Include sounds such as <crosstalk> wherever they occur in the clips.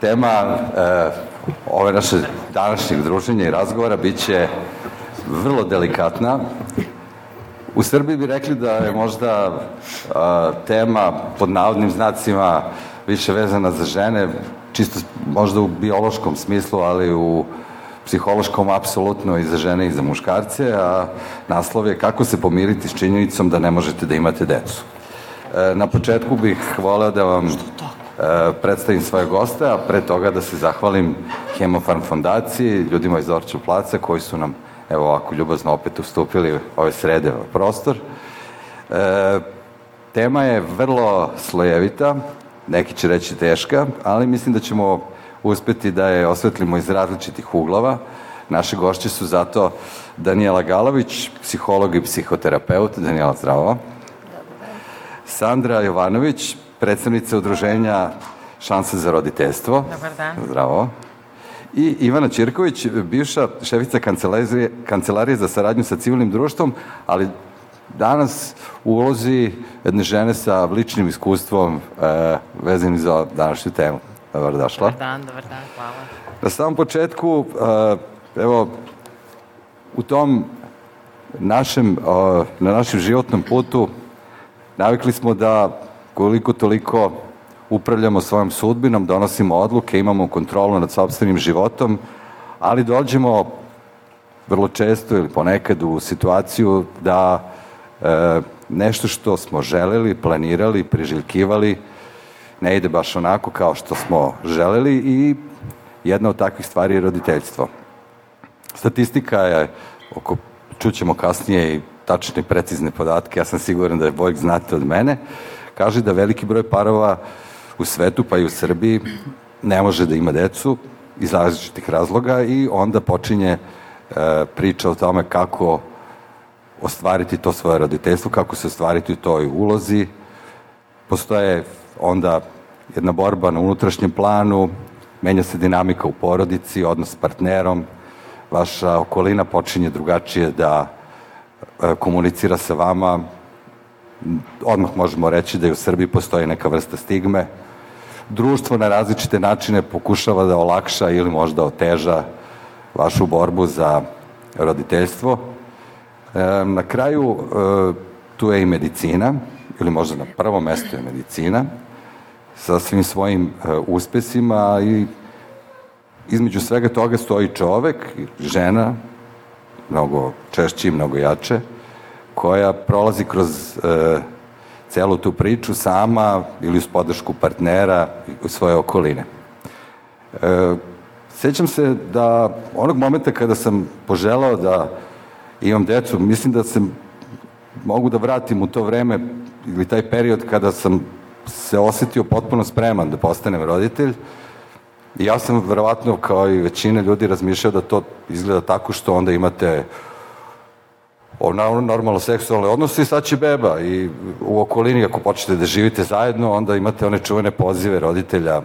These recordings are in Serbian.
tema e, ove naše današnjeg druženja i razgovora biće vrlo delikatna. U Srbiji bi rekli da je možda a, tema pod navodnim znacima više vezana za žene, čisto možda u biološkom smislu, ali u psihološkom apsolutno i za žene i za muškarce, a naslov je kako se pomiriti s činjenicom da ne možete da imate decu. E, na početku bih voleo da vam e, predstavim svoje goste, a pre toga da se zahvalim Hemofarm fondaciji, ljudima iz Orču placa koji su nam evo ovako ljubazno opet ustupili ove srede ovaj prostor. E, tema je vrlo slojevita, neki će reći teška, ali mislim da ćemo uspeti da je osvetlimo iz različitih uglova. Naše gošće su zato Danijela Galović, psiholog i psihoterapeut. Danijela, zdravo. Sandra Jovanović, predstavnica udruženja Šanse za roditeljstvo. Dobar dan. Zdravo. I Ivana Ćirković, bivša šefica kancelarije, kancelarije za saradnju sa civilnim društvom, ali danas u ulozi jedne žene sa ličnim iskustvom e, vezani za današnju temu. Dobrodošla. Dobar dan, dobar dan, hvala. Na samom početku, e, evo, u tom našem, e, na našem životnom putu navikli smo da koliko toliko upravljamo svojom sudbinom, donosimo odluke, imamo kontrolu nad sobstvenim životom, ali dođemo vrlo često ili ponekad u situaciju da e, nešto što smo želeli, planirali, priželjkivali, ne ide baš onako kao što smo želeli i jedna od takvih stvari je roditeljstvo. Statistika je, oko, čućemo kasnije i tačne i precizne podatke, ja sam siguran da je Vojk znate od mene, kaže da veliki broj parova u svetu, pa i u Srbiji, ne može da ima decu iz različitih razloga i onda počinje e, priča o tome kako ostvariti to svoje roditeljstvo, kako se ostvariti u toj ulozi. Postoje onda jedna borba na unutrašnjem planu, menja se dinamika u porodici, odnos s partnerom, vaša okolina počinje drugačije da e, komunicira sa vama, odmah možemo reći da i u Srbiji postoji neka vrsta stigme. Društvo na različite načine pokušava da olakša ili možda oteža vašu borbu za roditeljstvo. E, na kraju e, tu je i medicina, ili možda na prvom mestu je medicina, sa svim svojim e, uspesima i između svega toga stoji čovek, žena, mnogo češće i mnogo jače, koja prolazi kroz e, celu tu priču sama ili uz podršku partnera u svoje okoline. E, sećam se da onog momenta kada sam poželao da imam decu, mislim da se mogu da vratim u to vreme ili taj period kada sam se osetio potpuno spreman da postanem roditelj. I ja sam verovatno kao i većina ljudi razmišljao da to izgleda tako što onda imate normalno seksualne odnose i sad će beba i u okolini ako počnete da živite zajedno onda imate one čuvene pozive roditelja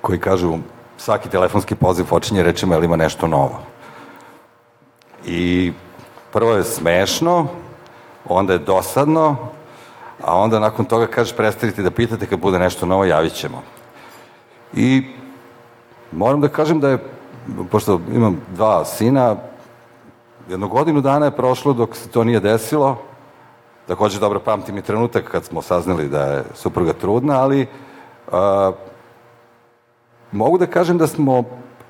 koji kažu svaki telefonski poziv počinje rečima ili ima nešto novo. I prvo je smešno, onda je dosadno, a onda nakon toga kažeš prestanite da pitate kad bude nešto novo, javit ćemo. I moram da kažem da je, pošto imam dva sina, jednu godinu dana je prošlo dok se to nije desilo, takođe dobro pamtim i trenutak kad smo saznali da je supruga trudna, ali a, mogu da kažem da smo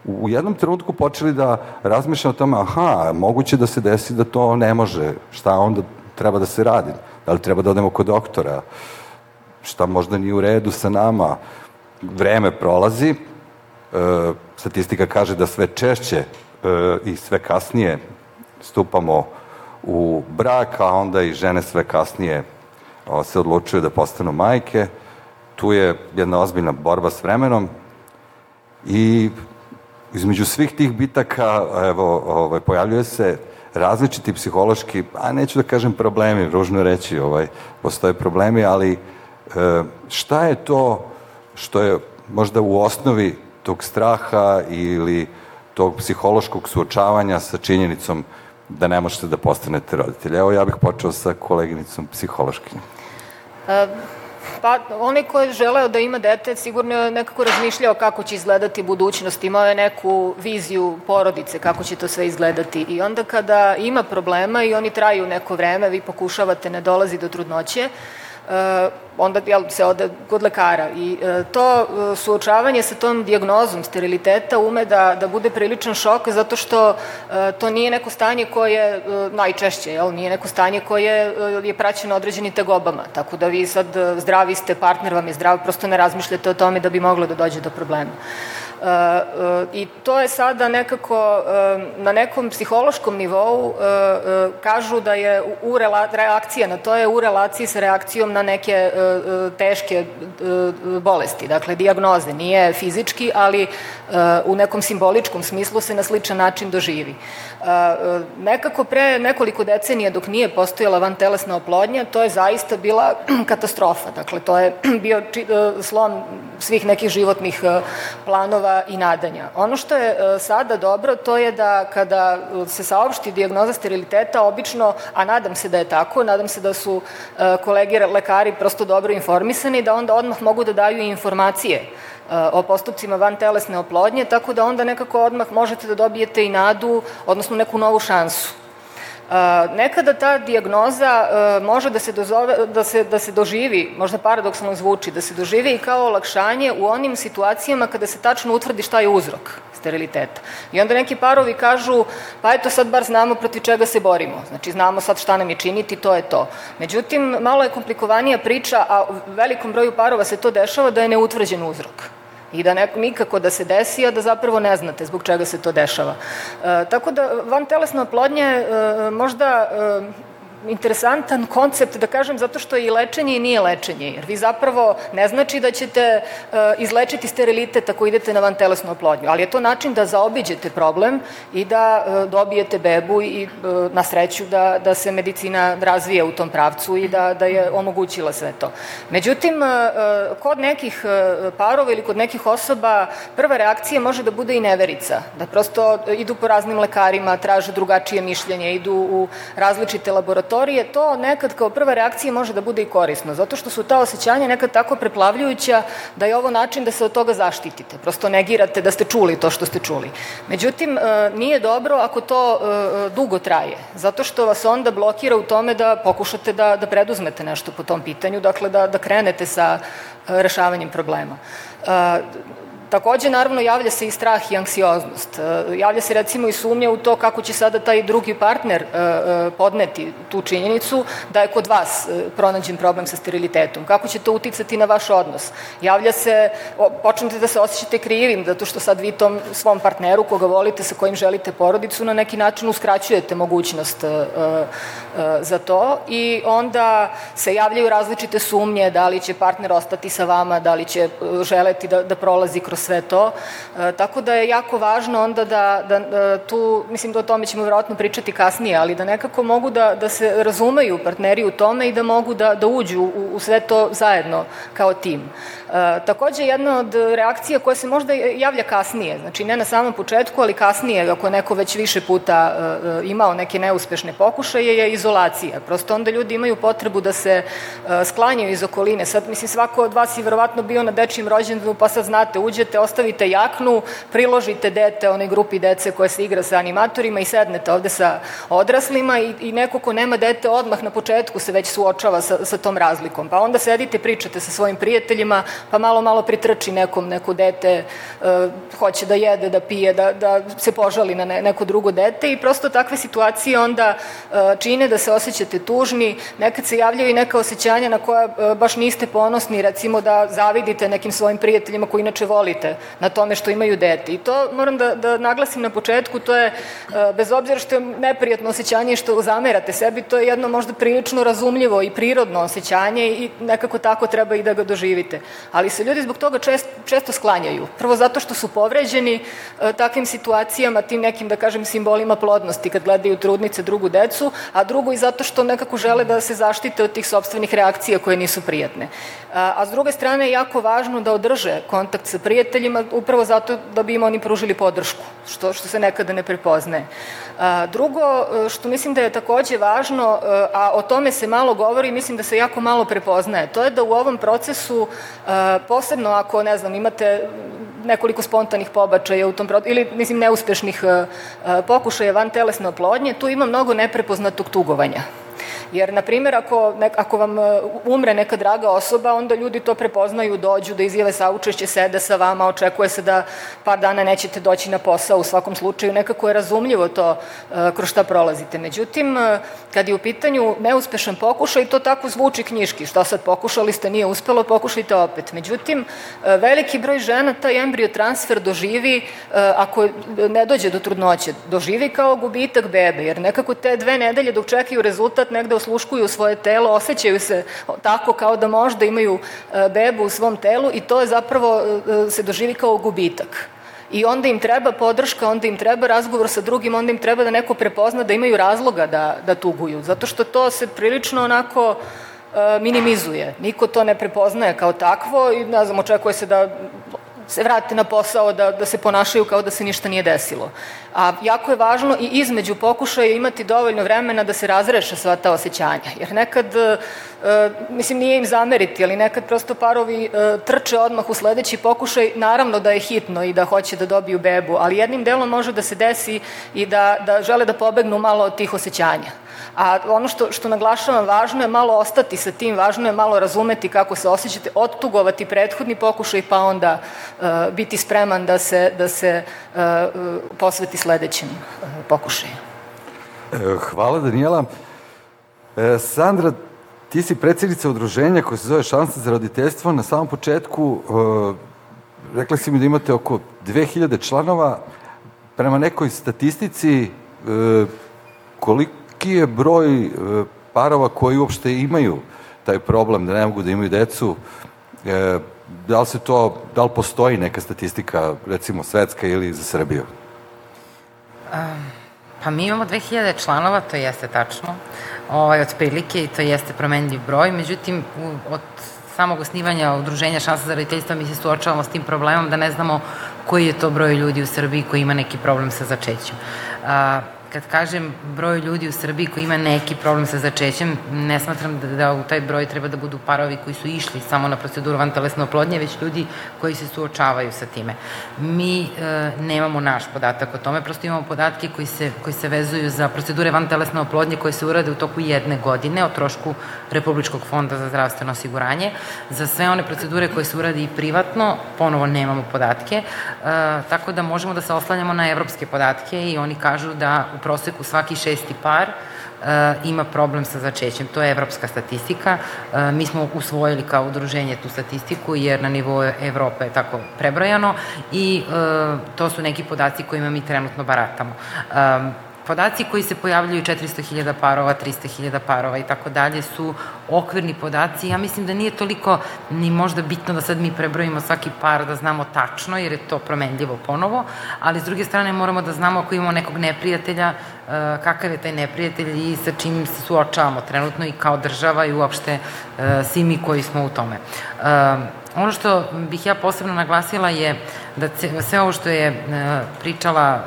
u jednom trenutku počeli da razmišljamo o tome, aha, moguće da se desi da to ne može, šta onda treba da se radi, da li treba da odemo kod doktora, šta možda nije u redu sa nama. Vreme prolazi, e, statistika kaže da sve češće e, i sve kasnije stupamo u brak, a onda i žene sve kasnije se odlučuju da postanu majke. Tu je jedna ozbiljna borba s vremenom i između svih tih bitaka evo, ovaj, pojavljuje se različiti psihološki, a neću da kažem problemi, ružno reći, ovaj, postoje problemi, ali e, šta je to što je možda u osnovi tog straha ili tog psihološkog suočavanja sa činjenicom da ne možete da postanete roditelj. Evo ja bih počeo sa koleginicom psihološkim. E, Pa, onaj ko je želeo da ima dete, sigurno je nekako razmišljao kako će izgledati budućnost, imao je neku viziju porodice, kako će to sve izgledati. I onda kada ima problema i oni traju neko vreme, vi pokušavate, ne dolazi do trudnoće, uh, onda jel, se ode kod lekara. I uh, to uh, suočavanje sa tom diagnozom steriliteta ume da, da bude priličan šok zato što uh, to nije neko stanje koje uh, najčešće, jel, nije neko stanje koje uh, je praćeno određenim tegobama. Tako da vi sad zdravi ste, partner vam je zdrav, prosto ne razmišljate o tome da bi moglo da dođe do problema. I to je sada nekako na nekom psihološkom nivou kažu da je u reakcija na to je u relaciji sa reakcijom na neke teške bolesti, dakle diagnoze, nije fizički, ali u nekom simboličkom smislu se na sličan način doživi. Nekako pre nekoliko decenija dok nije postojala van telesna oplodnja, to je zaista bila <clears throat> katastrofa. Dakle, to je <clears throat> bio slom svih nekih životnih planova i nadanja. Ono što je e, sada dobro, to je da kada se saopšti diagnoza steriliteta, obično, a nadam se da je tako, nadam se da su e, kolege lekari prosto dobro informisani, da onda odmah mogu da daju informacije e, o postupcima van telesne oplodnje, tako da onda nekako odmah možete da dobijete i nadu, odnosno neku novu šansu. Nekada ta diagnoza može da se, dozove, da, se, da se doživi, možda paradoksalno zvuči, da se doživi i kao olakšanje u onim situacijama kada se tačno utvrdi šta je uzrok steriliteta. I onda neki parovi kažu, pa eto sad bar znamo protiv čega se borimo. Znači znamo sad šta nam je činiti, to je to. Međutim, malo je komplikovanija priča, a u velikom broju parova se to dešava da je neutvrđen uzrok i da neko, nikako da se desi, a da zapravo ne znate zbog čega se to dešava. E, tako da van telesna oplodnja je e, možda e, interesantan koncept, da kažem, zato što i lečenje i nije lečenje, jer vi zapravo ne znači da ćete uh, izlečiti sterilitet ako idete na vantelesnu oplodnju, ali je to način da zaobiđete problem i da uh, dobijete bebu i uh, na sreću da, da se medicina razvije u tom pravcu i da, da je omogućila sve to. Međutim, kod nekih parova ili kod nekih osoba prva reakcija može da bude i neverica, da prosto idu po raznim lekarima, traže drugačije mišljenje, idu u različite laboratorije laboratorije, to nekad kao prva reakcija može da bude i korisno, zato što su ta osjećanja nekad tako preplavljujuća da je ovo način da se od toga zaštitite. Prosto negirate da ste čuli to što ste čuli. Međutim, e, nije dobro ako to e, dugo traje, zato što vas onda blokira u tome da pokušate da, da preduzmete nešto po tom pitanju, dakle da, da krenete sa e, rešavanjem problema. Takođe, naravno, javlja se i strah i anksioznost. E, javlja se recimo i sumnja u to kako će sada taj drugi partner e, e, podneti tu činjenicu da je kod vas pronađen problem sa sterilitetom. Kako će to uticati na vaš odnos? Javlja se, počnete da se osjećate krivim, zato što sad vi tom svom partneru koga volite, sa kojim želite porodicu, na neki način uskraćujete mogućnost za to i onda se javljaju različite sumnje da li će partner ostati sa vama, da li će želeti da, da prolazi kroz sve to. E, tako da je jako važno onda da, da, da tu, mislim da o tome ćemo vjerojatno pričati kasnije, ali da nekako mogu da, da se razumeju partneri u tome i da mogu da, da uđu u, u sve to zajedno kao tim. E, takođe, jedna od reakcija koja se možda javlja kasnije, znači ne na samom početku, ali kasnije, ako neko već više puta e, imao neke neuspešne pokušaje, je izolacija. Prosto onda ljudi imaju potrebu da se e, sklanjaju iz okoline. Sad, mislim, svako od vas je verovatno bio na dečijim rođendanu, pa sad znate, uđete, ostavite jaknu, priložite dete onoj grupi dece koja se igra sa animatorima i sednete ovde sa odraslima i, i neko ko nema dete odmah na početku se već suočava sa, sa tom razlikom. Pa onda sedite, pričate sa svojim prijateljima, pa malo, malo pritrči nekom, neko dete, uh, hoće da jede, da pije, da, da se požali na ne, neko drugo dete i prosto takve situacije onda uh, čine da se osjećate tužni, nekad se javljaju i neka osjećanja na koja uh, baš niste ponosni, recimo da zavidite nekim svojim prijateljima koji inače volite na tome što imaju dete. I to moram da, da naglasim na početku, to je, bez obzira što je neprijatno osjećanje i što zamerate sebi, to je jedno možda prilično razumljivo i prirodno osjećanje i nekako tako treba i da ga doživite ali se ljudi zbog toga čest, često sklanjaju. Prvo zato što su povređeni e, takvim situacijama, tim nekim, da kažem, simbolima plodnosti kad gledaju trudnice drugu decu, a drugo i zato što nekako žele da se zaštite od tih sobstvenih reakcija koje nisu prijatne. A, a s druge strane je jako važno da održe kontakt sa prijateljima upravo zato da bi im oni pružili podršku, što, što se nekada ne prepoznaje. A, drugo, e, što mislim da je takođe važno, e, a o tome se malo govori, mislim da se jako malo prepoznaje, to je da u ovom procesu, posebno ako, ne znam, imate nekoliko spontanih pobačaja u tom procesu, ili, mislim, neuspešnih pokušaja van telesne oplodnje, tu ima mnogo neprepoznatog tugovanja. Jer, na primjer, ako, ne, ako vam e, umre neka draga osoba, onda ljudi to prepoznaju, dođu da izjave saučešće, sede sa vama, očekuje se da par dana nećete doći na posao, u svakom slučaju nekako je razumljivo to e, kroz šta prolazite. Međutim, e, kad je u pitanju neuspešan pokušaj, to tako zvuči knjiški. Šta sad pokušali ste, nije uspelo, pokušajte opet. Međutim, veliki broj žena taj embrio transfer doživi, ako ne dođe do trudnoće, doživi kao gubitak bebe, jer nekako te dve nedelje dok čekaju rezultat negde osluškuju svoje telo, osjećaju se tako kao da možda imaju e, bebu u svom telu i to je zapravo e, se doživi kao gubitak. I onda im treba podrška, onda im treba razgovor sa drugim, onda im treba da neko prepozna da imaju razloga da, da tuguju. Zato što to se prilično onako e, minimizuje. Niko to ne prepoznaje kao takvo i ne znam, očekuje se da se vrate na posao, da, da se ponašaju kao da se ništa nije desilo. A jako je važno i između pokušaja imati dovoljno vremena da se razreše sva ta osjećanja. Jer nekad, e, mislim, nije im zameriti, ali nekad prosto parovi e, trče odmah u sledeći pokušaj, naravno da je hitno i da hoće da dobiju bebu, ali jednim delom može da se desi i da, da žele da pobegnu malo od tih osjećanja. A ono što, što naglašavam, važno je malo ostati sa tim, važno je malo razumeti kako se osjećate, odtugovati prethodni pokušaj, pa onda uh, biti spreman da se, da se uh, posveti sledećem uh, pokušaju. Hvala, Danijela. E, Sandra, ti si predsjednica udruženja koje se zove Šansa za roditeljstvo. Na samom početku e, rekla si mi da imate oko 2000 članova. Prema nekoj statistici, e, koliko koliki je broj e, parova koji uopšte imaju taj problem da ne mogu da imaju decu, e, da li se to, da li postoji neka statistika, recimo svetska ili za Srbiju? Pa mi imamo 2000 članova, to jeste tačno, ovaj, od prilike i to jeste promenljiv broj, međutim, u, od samog osnivanja udruženja šansa za roditeljstvo mi se suočavamo s tim problemom da ne znamo koji je to broj ljudi u Srbiji koji ima neki problem sa začećem. Kad kažem broj ljudi u Srbiji koji ima neki problem sa začećem, ne smatram da, da u taj broj treba da budu parovi koji su išli samo na proceduru vantelesne oplodnje, već ljudi koji se suočavaju sa time. Mi e, nemamo naš podatak o tome, prosto imamo podatke koji se, koji se vezuju za procedure vantelesne oplodnje koje se urade u toku jedne godine o trošku Republičkog fonda za zdravstveno osiguranje. Za sve one procedure koje se uradi i privatno, ponovo nemamo podatke, e, tako da možemo da se oslanjamo na evropske podatke i oni kažu da u proseku svaki šesti par e, ima problem sa začećem. To je evropska statistika. E, mi smo usvojili kao udruženje tu statistiku jer na nivou Evrope je tako prebrojano i e, to su neki podaci kojima mi trenutno baratamo podaci koji se pojavljaju 400.000 parova, 300.000 parova i tako dalje su okvirni podaci. Ja mislim da nije toliko ni možda bitno da sad mi prebrojimo svaki par da znamo tačno, jer je to promenljivo ponovo, ali s druge strane moramo da znamo ako imamo nekog neprijatelja, eh, kakav je taj neprijatelj i sa čim se suočavamo trenutno i kao država i uopšte eh, svi mi koji smo u tome. Ono što bih ja posebno naglasila je da sve ovo što je pričala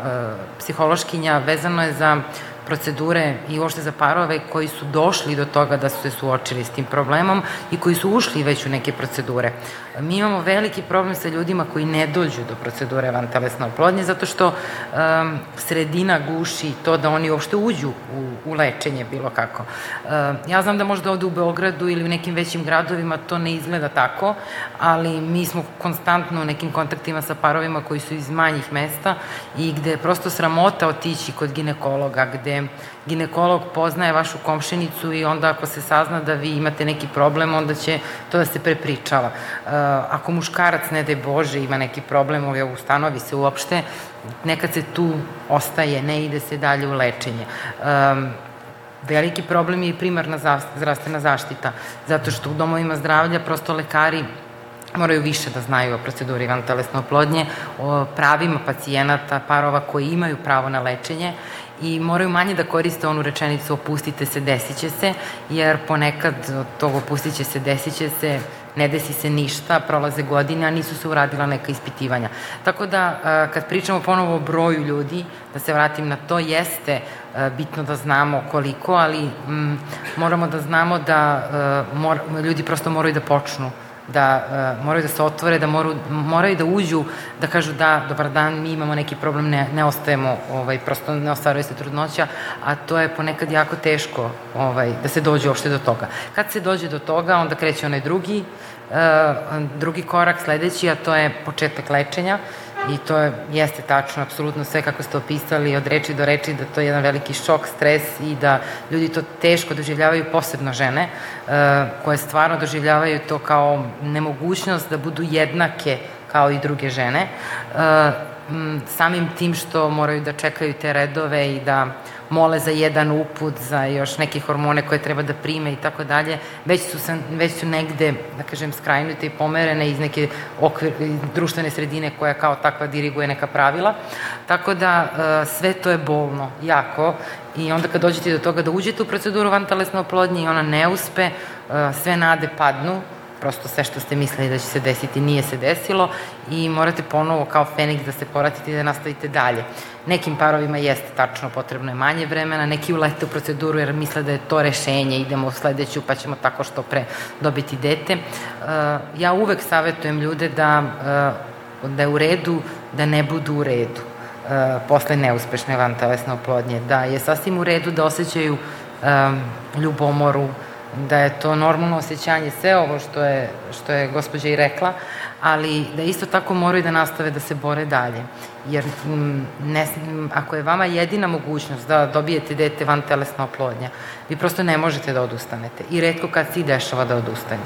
psihološkinja vezano je za procedure i uopšte za parove koji su došli do toga da su se suočili s tim problemom i koji su ušli već u neke procedure. Mi imamo veliki problem sa ljudima koji ne dođu do procedure vantelesne oplodnje zato što um, sredina guši to da oni uopšte uđu u, u lečenje bilo kako. Um, ja znam da možda ovde u Beogradu ili u nekim većim gradovima to ne izgleda tako, ali mi smo konstantno u nekim kontaktima sa parovima koji su iz manjih mesta i gde je prosto sramota otići kod ginekologa, gde ginekolog poznaje vašu komšinicu i onda ako se sazna da vi imate neki problem, onda će to da se prepričava. Uh, ako muškarac, ne daj Bože, ima neki problem, ovaj, ustanovi se uopšte, nekad se tu ostaje, ne ide se dalje u lečenje. Um, veliki problem je i primarna zdravstvena zaštita, zato što u domovima zdravlja prosto lekari moraju više da znaju o proceduri vantelesne oplodnje, o pravima pacijenata, parova koji imaju pravo na lečenje i moraju manje da koriste onu rečenicu opustite se, desit će se, jer ponekad od tog opustit će se, desit će se, ne desi se ništa, prolaze godine, a nisu se uradila neka ispitivanja. Tako da, kad pričamo ponovo o broju ljudi, da se vratim na to, jeste bitno da znamo koliko, ali m, moramo da znamo da mor, ljudi prosto moraju da počnu da uh, moraju da se otvore, da moru, moraju da uđu, da kažu da, dobar dan, mi imamo neki problem, ne, ne ostajemo, ovaj, prosto ne ostvaruje se trudnoća, a to je ponekad jako teško ovaj, da se dođe uopšte do toga. Kad se dođe do toga, onda kreće onaj drugi, uh, drugi korak, sledeći, a to je početak lečenja, i to je, jeste tačno, apsolutno sve kako ste opisali od reči do reči da to je jedan veliki šok, stres i da ljudi to teško doživljavaju, posebno žene, uh, koje stvarno doživljavaju to kao nemogućnost da budu jednake kao i druge žene. Uh, samim tim što moraju da čekaju te redove i da mole za jedan uput, za još neke hormone koje treba da prime i tako dalje, već su, sam, već su negde, da kažem, skrajnute i pomerene iz neke okvir, društvene sredine koja kao takva diriguje neka pravila. Tako da e, sve to je bolno, jako, i onda kad dođete do toga da uđete u proceduru vantelesne oplodnje i ona ne uspe, e, sve nade padnu, prosto sve što ste mislili da će se desiti nije se desilo i morate ponovo kao Feniks da se poratite i da nastavite dalje. Nekim parovima jeste tačno potrebno je manje vremena, neki ulete u proceduru jer misle da je to rešenje, idemo u sledeću pa ćemo tako što pre dobiti dete. E, ja uvek savetujem ljude da, e, da je u redu da ne budu u redu e, posle neuspešne vantelesne oplodnje, da je sasvim u redu da osjećaju ljubomoru, da je to normalno osjećanje, sve ovo što je, što je gospođa i rekla, ali da isto tako moraju da nastave da se bore dalje. Jer ne, ako je vama jedina mogućnost da dobijete dete van telesna oplodnja, vi prosto ne možete da odustanete. I redko kad si dešava da odustanu.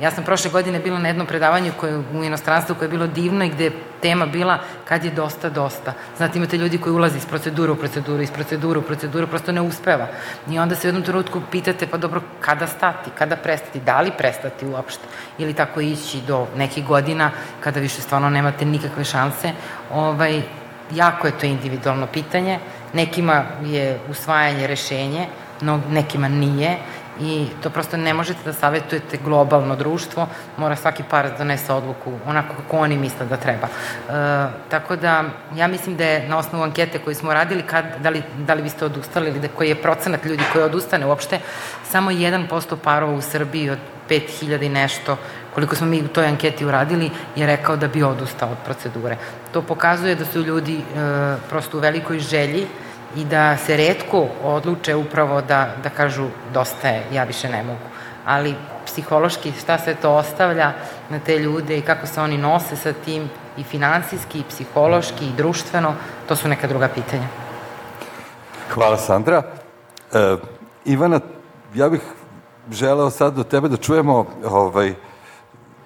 Ja sam prošle godine bila na jednom predavanju koje, u inostranstvu koje je bilo divno i gde je tema bila kad je dosta, dosta. Znate, imate ljudi koji ulaze iz procedure u proceduru, iz proceduru u proceduru, prosto ne uspeva. I onda se u jednom trenutku pitate, pa dobro, kada stati, kada prestati, da li prestati uopšte, ili tako ići do nekih godina kada više stvarno nemate nikakve šanse, ovaj, jako je to individualno pitanje. Nekima je usvajanje rešenje, no, nekima nije i to prosto ne možete da savetujete globalno društvo, mora svaki par da donese odluku onako kako oni misle da treba. E, tako da, ja mislim da je na osnovu ankete koju smo radili, kad, da, li, da li biste odustali ili da koji je procenat ljudi koji odustane uopšte, samo 1% parova u Srbiji od 5000 i nešto koliko smo mi u toj anketi uradili, je rekao da bi odustao od procedure. To pokazuje da su ljudi e, prosto u velikoj želji i da se redko odluče upravo da, da kažu dosta je, ja više ne mogu. Ali psihološki šta se to ostavlja na te ljude i kako se oni nose sa tim i finansijski, i psihološki, i društveno, to su neka druga pitanja. Hvala Sandra. E, Ivana, ja bih želeo sad do tebe da čujemo ovaj,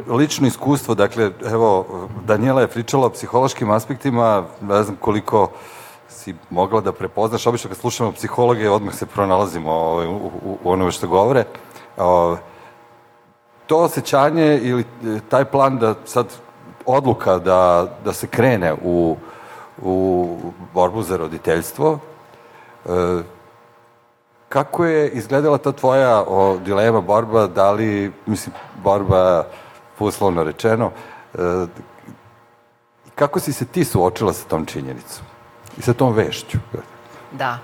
lično iskustvo, dakle, evo, Daniela je pričala o psihološkim aspektima, ne znam koliko si mogla da prepoznaš, obično kad slušamo psihologe, odmah se pronalazimo ovaj, u, u, u onome što govore. O, to osjećanje ili taj plan da sad odluka da, da se krene u, u borbu za roditeljstvo, e, kako je izgledala ta tvoja o, dilema, borba, da li, mislim, borba uslovno rečeno. E, kako si se ti suočila sa tom činjenicom i sa tom vešću? Da.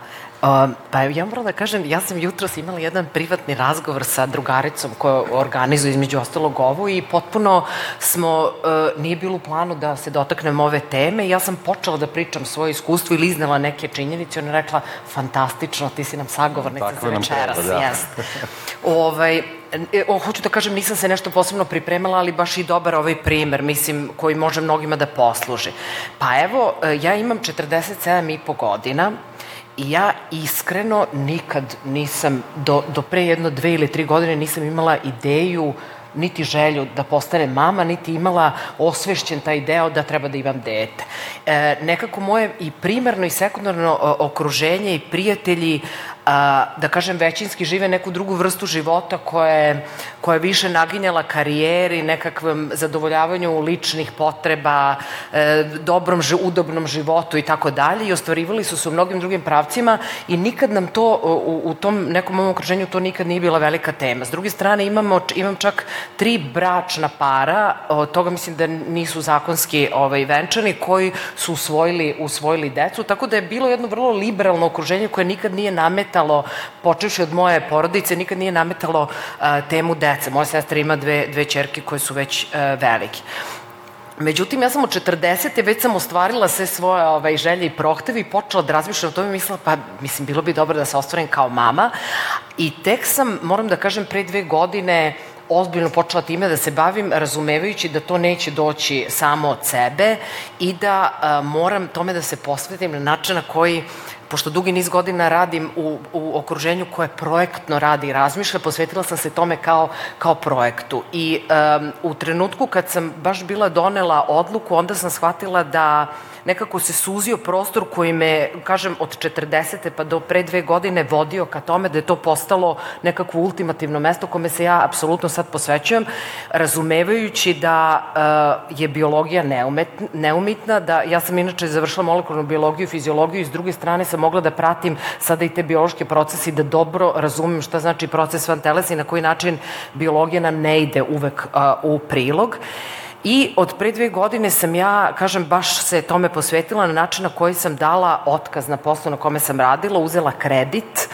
Pa ja moram da kažem, ja sam jutros imala jedan privatni razgovor sa drugaricom koja organizuje između ostalog ovo i potpuno smo, uh, nije bilo u planu da se dotaknemo ove teme ja sam počela da pričam svoje iskustvo ili iznela neke činjenice, ona je rekla, fantastično, ti si nam sagovornica Tako za večeras, treba, da. jest. ovaj, e, o, hoću da kažem, nisam se nešto posebno pripremala, ali baš i dobar ovaj primer, mislim, koji može mnogima da posluži. Pa evo, e, ja imam 47 i po godina, I ja iskreno nikad nisam, do, do pre jedno dve ili tri godine nisam imala ideju niti želju da postane mama, niti imala osvešćen taj deo da treba da imam dete. E, nekako moje i primarno i sekundarno okruženje i prijatelji da kažem, većinski žive neku drugu vrstu života koja je, koja je više naginjala karijeri, nekakvom zadovoljavanju ličnih potreba, e, dobrom, udobnom životu i tako dalje i ostvarivali su se u mnogim drugim pravcima i nikad nam to u, u tom nekom mom okruženju to nikad nije bila velika tema. S druge strane imamo, imam čak tri bračna para, od toga mislim da nisu zakonski ovaj, venčani, koji su usvojili, usvojili decu, tako da je bilo jedno vrlo liberalno okruženje koje nikad nije nametalo, počevši od moje porodice, nikad nije nametalo a, temu dece. Moja sestra ima dve, dve čerke koje su već a, velike. Međutim, ja sam u 40. već sam ostvarila sve svoje ovaj, želje i prohteve i počela da razmišljam o tome i mislila, pa mislim, bilo bi dobro da se ostvarim kao mama. I tek sam, moram da kažem, pre dve godine ozbiljno počela time da se bavim, razumevajući da to neće doći samo od sebe i da a, moram tome da se posvetim na način na koji pošto dugi niz godina radim u, u okruženju koje projektno radi i razmišlja, posvetila sam se tome kao, kao projektu. I um, u trenutku kad sam baš bila donela odluku, onda sam shvatila da nekako se suzio prostor koji me, kažem, od 40. pa do pre dve godine vodio ka tome da je to postalo nekakvo ultimativno mesto kome se ja apsolutno sad posvećujem, razumevajući da uh, je biologija neumet, neumitna, da ja sam inače završila molekularnu biologiju i fiziologiju i s druge strane sam mogla da pratim sada i te biološke procese i da dobro razumem šta znači proces van telesa i na koji način biologija nam ne ide uvek uh, u prilog. I od pre dve godine sam ja, kažem, baš se tome posvetila na način na koji sam dala otkaz na poslu na kome sam radila, uzela kredit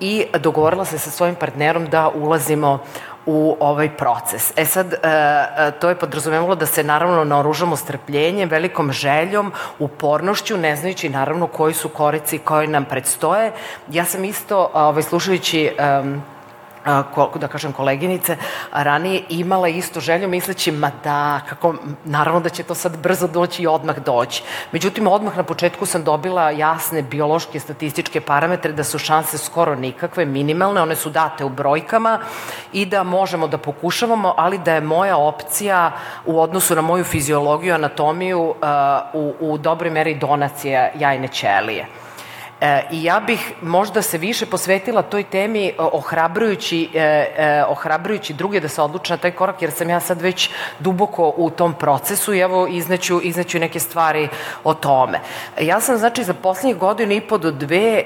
i dogovorila se sa svojim partnerom da ulazimo u ovaj proces. E sad, e, e, to je podrazumevalo da se naravno naoružamo strpljenjem, velikom željom, upornošću, ne znajući naravno koji su korici koji nam predstoje. Ja sam isto, ovaj, slušajući ko, da kažem koleginice, ranije imala istu želju misleći, ma da, kako, naravno da će to sad brzo doći i odmah doći. Međutim, odmah na početku sam dobila jasne biološke statističke parametre da su šanse skoro nikakve, minimalne, one su date u brojkama i da možemo da pokušavamo, ali da je moja opcija u odnosu na moju fiziologiju, anatomiju, u, u dobroj meri donacija jajne ćelije. E, I ja bih možda se više posvetila toj temi ohrabrujući, e, e, ohrabrujući druge da se odluče na taj korak, jer sam ja sad već duboko u tom procesu i evo izneću, izneću neke stvari o tome. Ja sam znači za poslednjih godinu i po do dve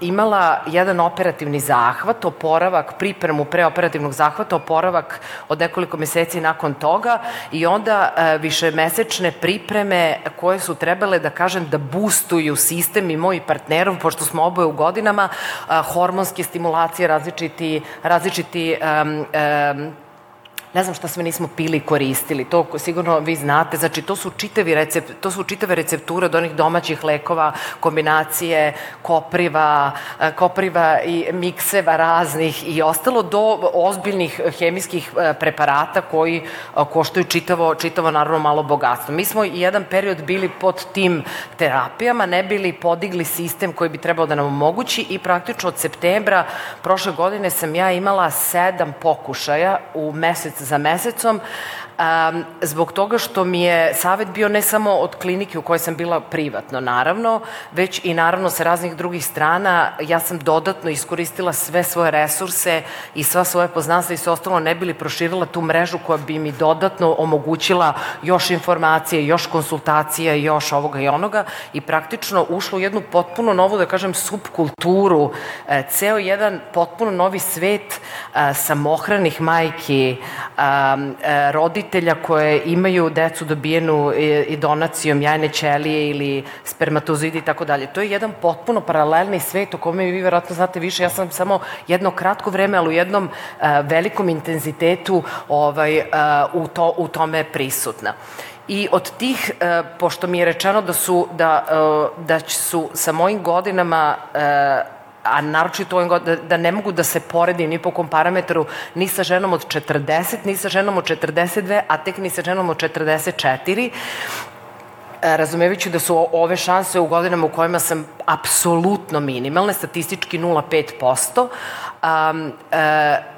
imala jedan operativni zahvat, oporavak, pripremu preoperativnog zahvata, oporavak od nekoliko meseci nakon toga i onda više mesečne pripreme koje su trebale da kažem da boostuju sistem i moji partneri partnerom, pošto smo oboje u godinama, hormonske stimulacije, različiti, različiti um, um, ne znam šta sve nismo pili i koristili, to sigurno vi znate, znači to su, čitavi recept, to su čitave recepture od onih domaćih lekova, kombinacije kopriva, e, kopriva i mikseva raznih i ostalo do ozbiljnih hemijskih e, preparata koji e, koštaju čitavo, čitavo naravno malo bogatstvo. Mi smo jedan period bili pod tim terapijama, ne bili podigli sistem koji bi trebao da nam omogući i praktično od septembra prošle godine sam ja imala sedam pokušaja u mesec za mesecom, um, zbog toga što mi je savet bio ne samo od klinike u kojoj sam bila privatno, naravno, već i naravno sa raznih drugih strana. Ja sam dodatno iskoristila sve svoje resurse i sva svoje poznanstva i sve ostalo ne bili proširila tu mrežu koja bi mi dodatno omogućila još informacije, još konsultacija, još ovoga i onoga i praktično ušla u jednu potpuno novu, da kažem, subkulturu, e, ceo jedan potpuno novi svet e, samohranih majki, e, roditelja koje imaju decu dobijenu i donacijom jajne ćelije ili spermatozoidi i tako dalje. To je jedan potpuno paralelni svet o kome vi verovatno znate više. Ja sam samo jedno kratko vreme, ali u jednom uh, velikom intenzitetu ovaj, uh, u, to, u tome prisutna. I od tih, uh, pošto mi je rečeno da su, da, uh, da su sa mojim godinama uh, a naročito ovim da, da ne mogu da se poredim ni po kom parametru ni sa ženom od 40, ni sa ženom od 42, a tek ni sa ženom od 44 e, razumevajući da su ove šanse u godinama u kojima sam apsolutno minimalne, statistički 0,5%, um, uh,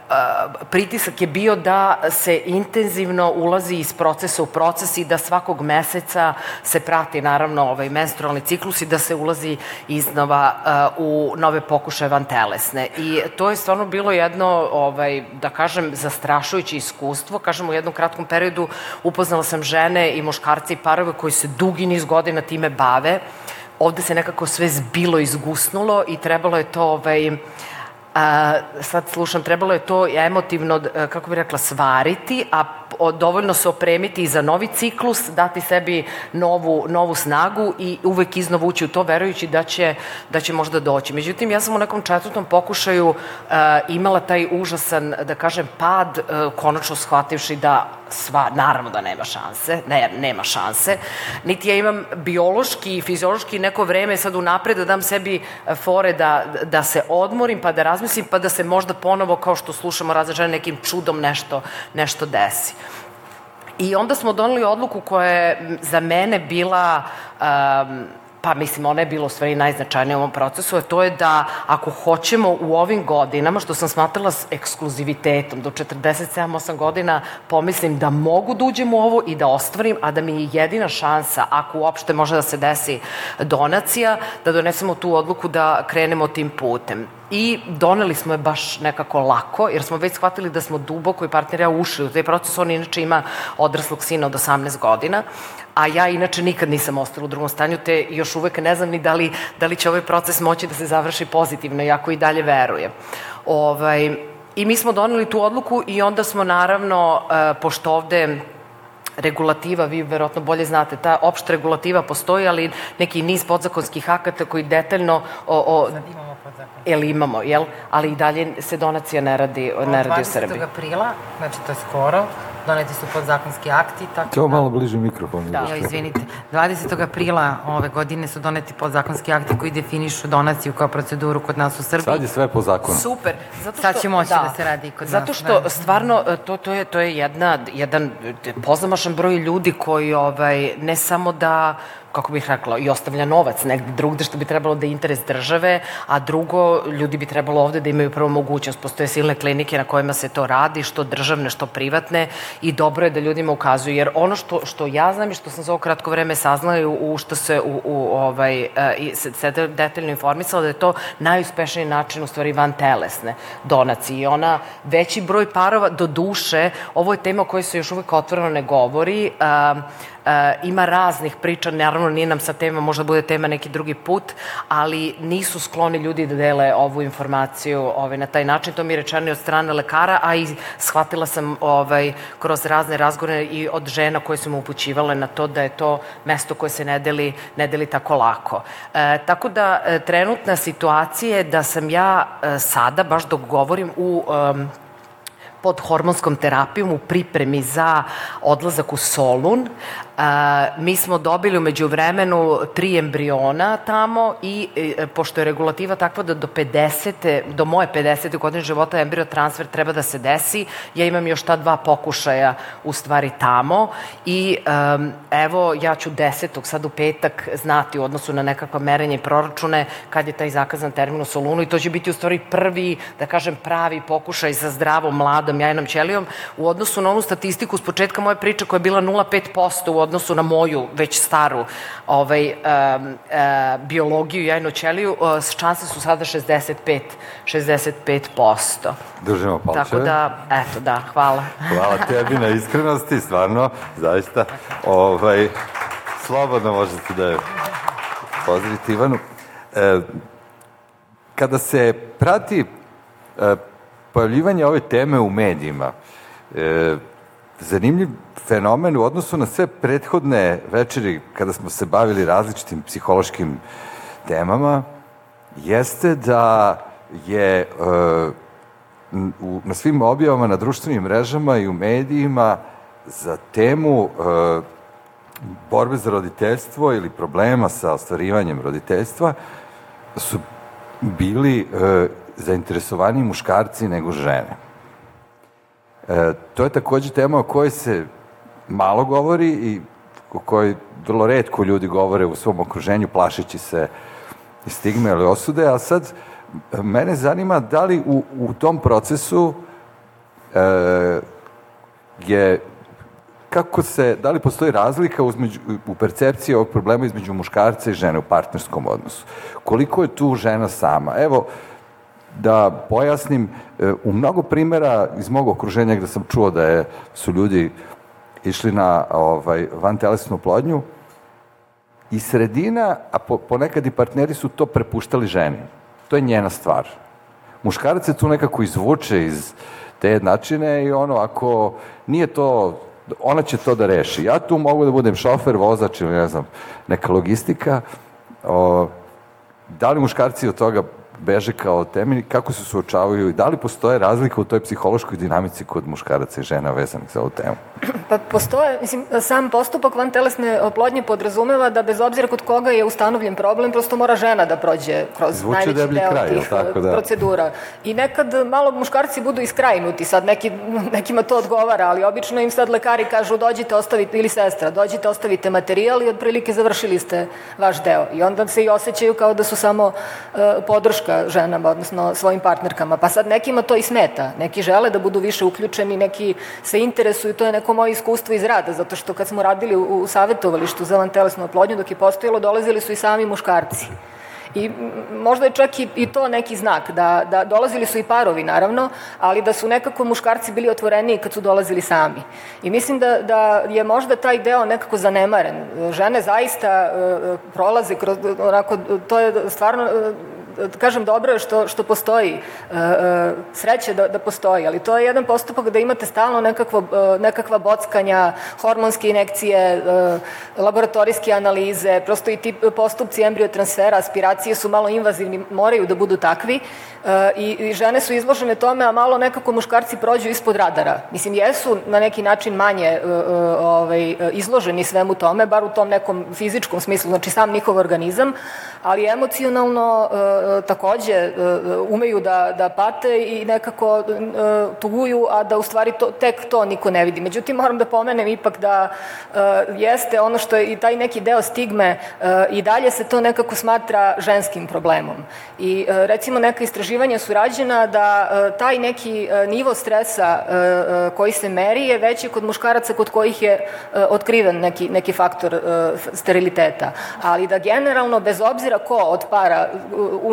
pritisak je bio da se intenzivno ulazi iz procesa u proces i da svakog meseca se prati naravno ovaj menstrualni ciklus i da se ulazi iznova uh, u nove pokušaje vantelesne. I to je stvarno bilo jedno, ovaj, da kažem, zastrašujuće iskustvo. Kažem, u jednom kratkom periodu upoznala sam žene i muškarce i parove koji se dugi niz godina time bave. Ovde se nekako sve zbilo, izgusnulo i trebalo je to ovaj, sad slušam, trebalo je to emotivno, kako bih rekla, svariti, a dovoljno se opremiti i za novi ciklus, dati sebi novu, novu snagu i uvek iznov ući u to, verujući da će, da će možda doći. Međutim, ja sam u nekom četvrtom pokušaju uh, imala taj užasan, da kažem, pad, uh, konačno shvativši da sva, naravno da nema šanse, ne, nema šanse, niti ja imam biološki i fiziološki neko vreme sad unapred da dam sebi fore da, da se odmorim, pa da razmislim, pa da se možda ponovo, kao što slušamo različane, nekim čudom nešto, nešto desi. I onda smo doneli odluku koja je za mene bila um, pa mislim ona je bila u stvari najznačajnija u ovom procesu, a to je da ako hoćemo u ovim godinama, što sam smatrala s ekskluzivitetom, do 47-8 godina pomislim da mogu da uđem u ovo i da ostvarim, a da mi je jedina šansa, ako uopšte može da se desi donacija, da donesemo tu odluku da krenemo tim putem i doneli smo je baš nekako lako, jer smo već shvatili da smo duboko i partner ja ušli u taj proces. On inače ima odraslog sina od 18 godina, a ja inače nikad nisam ostala u drugom stanju, te još uvek ne znam ni da li, da li će ovaj proces moći da se završi pozitivno, jako i dalje verujem. Ovaj, I mi smo doneli tu odluku i onda smo naravno, e, pošto ovde regulativa, vi verovatno bolje znate, ta opšta regulativa postoji, ali neki niz podzakonskih akata koji detaljno o, o Jel imamo, jel? Ali i dalje se donacija ne radi, ne radi u Srbiji. 20. aprila, znači to je skoro, doneti su podzakonski akti. Tako to da, malo bliže mikrofon. Da, jo, izvinite. 20. aprila ove godine su doneti podzakonski akti koji definišu donaciju kao proceduru kod nas u Srbiji. Sad je sve po zakonu. Super. Zato što, Sad će moći da, da se radi kod zato nas. Zato što da. stvarno to, to, je, to je jedna, jedan pozamašan broj ljudi koji ovaj, ne samo da kako bih rekla, i ostavlja novac negde drugde, što bi trebalo da je interes države, a drugo, ljudi bi trebalo ovde da imaju prvo mogućnost. Postoje silne klinike na kojima se to radi, što državne, što privatne, i dobro je da ljudima ukazuju, jer ono što, što ja znam i što sam za ovo kratko vreme saznala u, što se u, u ovaj, i se, se detaljno informisala, da je to najuspešniji način u stvari van telesne donacije. I ona, veći broj parova, do duše, ovo je tema o kojoj se još uvek otvoreno ne govori, uh, E, ima raznih priča, naravno nije nam sa tema, možda bude tema neki drugi put, ali nisu skloni ljudi da dele ovu informaciju ovaj, na taj način. To mi je rečeno od strane lekara, a i shvatila sam ovaj, kroz razne razgovore i od žena koje su mu upućivale na to da je to mesto koje se ne deli, ne deli tako lako. E, tako da e, trenutna situacija je da sam ja e, sada, baš dok govorim, u um, pod hormonskom terapijom u pripremi za odlazak u Solun. A, mi smo dobili umeđu vremenu tri embriona tamo i e, pošto je regulativa takva da do 50. do moje 50. godine života embrio transfer treba da se desi, ja imam još ta dva pokušaja u stvari tamo i um, evo ja ću desetog sad u petak znati u odnosu na nekakva merenja i proračune kad je taj zakazan termin u Solunu i to će biti u stvari prvi, da kažem, pravi pokušaj za zdravom, mladom jajnom ćelijom u odnosu na onu statistiku s početka moje priče koja je bila 0,5% u odnosu na moju već staru ovaj, um, uh, biologiju jajnu ćeliju, šanse su sada 65, 65%. Držimo palčeve. Tako da, eto, da, hvala. Hvala tebi na iskrenosti, stvarno, zaista. Ovaj, slobodno možete da je pozdravite Ivanu. E, kada se prati e, pojavljivanje ove teme u medijima, e, zanimljiv fenomen u odnosu na sve prethodne večeri kada smo se bavili različitim psihološkim temama jeste da je e, u, na svim objavama na društvenim mrežama i u medijima za temu e, borbe za roditeljstvo ili problema sa ostvarivanjem roditeljstva su bili e, zainteresovani muškarci nego žene. E, to je takođe tema o kojoj se malo govori i o kojoj vrlo redko ljudi govore u svom okruženju, plašeći se stigme ili osude, a sad mene zanima da li u, u tom procesu e, je kako se, da li postoji razlika uzmeđu, u percepciji ovog problema između muškarca i žene u partnerskom odnosu? Koliko je tu žena sama? Evo, da pojasnim, e, u mnogo primera iz mog okruženja gde sam čuo da je, su ljudi išli na ovaj, van telesnu plodnju i sredina, a po, ponekad i partneri su to prepuštali ženi. To je njena stvar. Muškarac se tu nekako izvuče iz te jednačine i ono, ako nije to ona će to da reši. Ja tu mogu da budem šofer, vozač ili ne znam, neka logistika. O, da li muškarci od toga beže kao temi, kako se suočavaju i da li postoje razlika u toj psihološkoj dinamici kod muškaraca i žena vezanih za ovu temu? Pa postoje, mislim, sam postupak van telesne oplodnje podrazumeva da bez obzira kod koga je ustanovljen problem, prosto mora žena da prođe kroz Zvuči najveći deo kraj, tih tako, da. procedura. I nekad malo muškarci budu iskrajnuti, sad neki, nekima to odgovara, ali obično im sad lekari kažu dođite ostavite, ili sestra, dođite ostavite materijal i otprilike završili ste vaš deo. I onda se i osjećaju kao da su samo uh, podrška ženama, odnosno svojim partnerkama. Pa sad nekima to i smeta. Neki žele da budu više uključeni, neki se interesuju, to je neko moje iskustvo iz rada, zato što kad smo radili u, savjetovalištu za vantelesnu oplodnju, dok je postojalo, dolazili su i sami muškarci. I možda je čak i, i to neki znak, da, da dolazili su i parovi naravno, ali da su nekako muškarci bili otvoreni kad su dolazili sami. I mislim da, da je možda taj deo nekako zanemaren. Žene zaista uh, prolaze kroz, onako, to je stvarno uh, kažem, dobro je što, što postoji, e, e, sreće da, da postoji, ali to je jedan postupak da imate stalno nekakvo, e, nekakva bockanja, hormonske inekcije, laboratorijske analize, prosto i ti postupci embriotransfera, aspiracije su malo invazivni, moraju da budu takvi i, i žene su izložene tome, a malo nekako muškarci prođu ispod radara. Mislim, jesu na neki način manje ovaj, izloženi svemu tome, bar u tom nekom fizičkom smislu, znači sam njihov organizam, ali emocionalno takođe e, umeju da, da pate i nekako e, tuguju, a da u stvari to, tek to niko ne vidi. Međutim, moram da pomenem ipak da e, jeste ono što je i taj neki deo stigme i dalje se to nekako smatra ženskim problemom. I recimo neka istraživanja su rađena da taj neki nivo stresa koji se meri je veći kod muškaraca kod kojih je otkriven neki, neki faktor steriliteta. Ali da generalno, bez obzira ko od para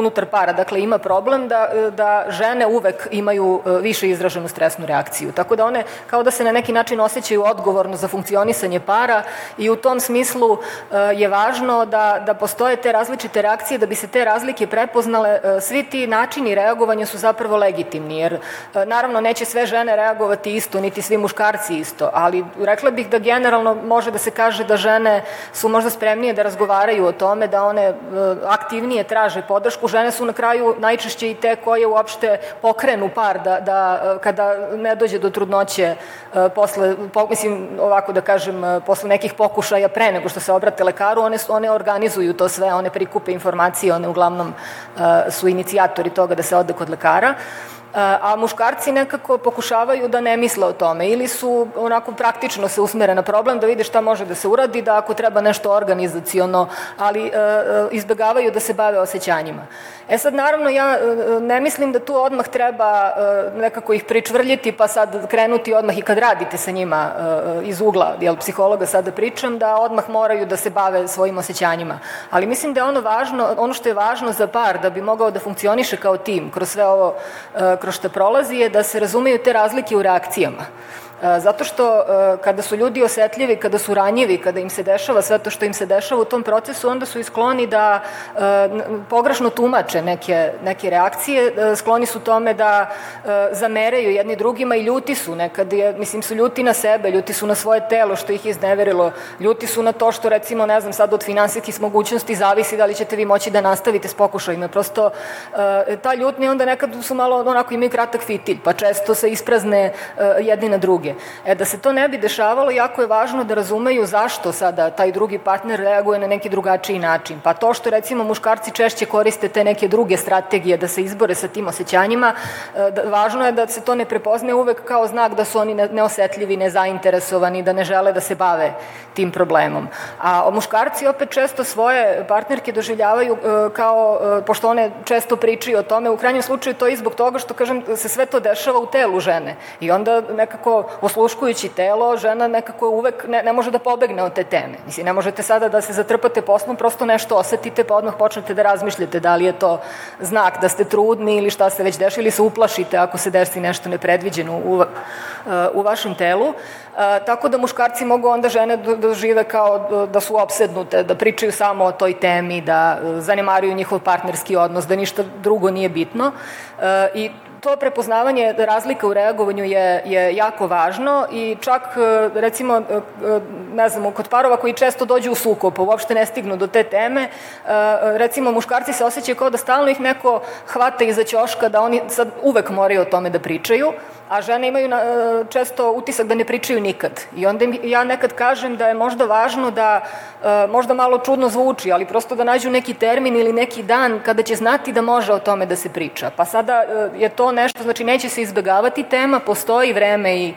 unutar para, dakle ima problem da, da žene uvek imaju e, više izraženu stresnu reakciju. Tako da one kao da se na neki način osjećaju odgovorno za funkcionisanje para i u tom smislu e, je važno da, da postoje te različite reakcije, da bi se te razlike prepoznale. E, svi ti načini reagovanja su zapravo legitimni, jer naravno neće sve žene reagovati isto, niti svi muškarci isto, ali rekla bih da generalno može da se kaže da žene su možda spremnije da razgovaraju o tome, da one aktivnije traže podršku, žene su na kraju najčešće i te koje uopšte pokrenu par da, da kada ne dođe do trudnoće e, posle, po, mislim ovako da kažem, e, posle nekih pokušaja pre nego što se obrate lekaru, one, one organizuju to sve, one prikupe informacije, one uglavnom e, su inicijatori toga da se ode kod lekara a muškarci nekako pokušavaju da ne misle o tome ili su onako praktično se usmere na problem da vide šta može da se uradi, da ako treba nešto organizaciono, ali e, e izbegavaju da se bave osjećanjima. E sad, naravno, ja e, ne mislim da tu odmah treba nekako ih pričvrljiti, pa sad krenuti odmah i kad radite sa njima iz ugla, jel, psihologa sada pričam, da odmah moraju da se bave svojim osjećanjima. Ali mislim da je ono važno, ono što je važno za par da bi mogao da funkcioniše kao tim kroz sve ovo, kroz što prolazi, je da se razumeju te razlike u reakcijama. Zato što kada su ljudi osetljivi, kada su ranjivi, kada im se dešava sve to što im se dešava u tom procesu, onda su i skloni da pogrešno tumače neke, neke reakcije, skloni su tome da zameraju jedni drugima i ljuti su nekad, je, mislim su ljuti na sebe, ljuti su na svoje telo što ih izneverilo, ljuti su na to što recimo, ne znam, sad od finansijskih mogućnosti zavisi da li ćete vi moći da nastavite s pokušajima. Prosto ta ljutnja onda nekad su malo onako imaju kratak fitilj, pa često se isprazne jedni na druge. E, da se to ne bi dešavalo, jako je važno da razumeju zašto sada taj drugi partner reaguje na neki drugačiji način. Pa to što recimo muškarci češće koriste te neke druge strategije da se izbore sa tim osjećanjima, e, da, važno je da se to ne prepozne uvek kao znak da su oni neosetljivi, nezainteresovani, da ne žele da se bave tim problemom. A muškarci opet često svoje partnerke doživljavaju e, kao, e, pošto one često pričaju o tome, u krajnjem slučaju to i zbog toga što, kažem, se sve to dešava u telu žene. I onda nekako osluškujući telo, žena nekako uvek ne, ne može da pobegne od te teme. Mislim, ne možete sada da se zatrpate poslom, prosto nešto osetite pa odmah počnete da razmišljate da li je to znak da ste trudni ili šta se već dešava ili se uplašite ako se desi nešto nepredviđeno u, u vašem telu. Tako da muškarci mogu onda žene da, da žive kao da su opsednute, da pričaju samo o toj temi, da zanemaruju njihov partnerski odnos, da ništa drugo nije bitno. I to prepoznavanje razlika u reagovanju je, je jako važno i čak, e, recimo, e, e, ne znam, kod parova koji često dođu u sukob, uopšte ne stignu do te teme, recimo, muškarci se osjećaju kao da stalno ih neko hvata iza ćoška, da oni sad uvek moraju o tome da pričaju, a žene imaju na, e, često utisak da ne pričaju nikad. I onda ja nekad kažem da je možda važno da, e, možda malo čudno zvuči, ali prosto da nađu neki termin ili neki dan kada će znati da može o tome da se priča. Pa sada e, je to nešto, znači neće se izbegavati tema, postoji vreme i,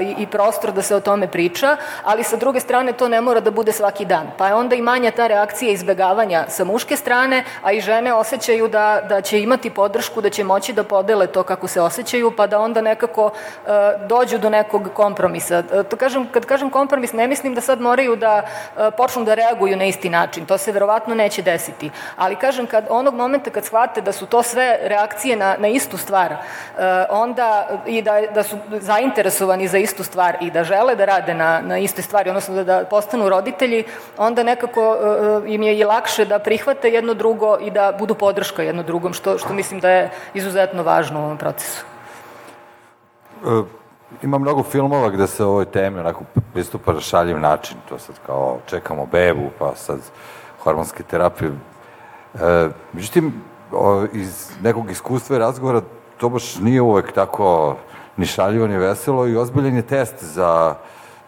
i, i prostor da se o tome priča, ali sa druge strane to ne mora da bude svaki dan. Pa je onda i manja ta reakcija izbegavanja sa muške strane, a i žene osjećaju da, da će imati podršku, da će moći da podele to kako se osjećaju, pa da onda nekako uh, dođu do nekog kompromisa. Uh, to kažem, kad kažem kompromis, ne mislim da sad moraju da uh, počnu da reaguju na isti način. To se verovatno neće desiti. Ali kažem, kad onog momenta kad shvate da su to sve reakcije na, na istu stvar, onda i da, da su zainteresovani za istu stvar i da žele da rade na, na iste stvari, odnosno da, da postanu roditelji, onda nekako im je i lakše da prihvate jedno drugo i da budu podrška jedno drugom, što, što mislim da je izuzetno važno u ovom procesu. E, ima mnogo filmova gde se ovoj temi onako pristupa na šaljiv način. To sad kao čekamo bebu, pa sad hormonske terapije. E, međutim, iz nekog iskustva i razgovora to baš nije uvek tako ni šaljivo ni veselo i ozbiljen je test za,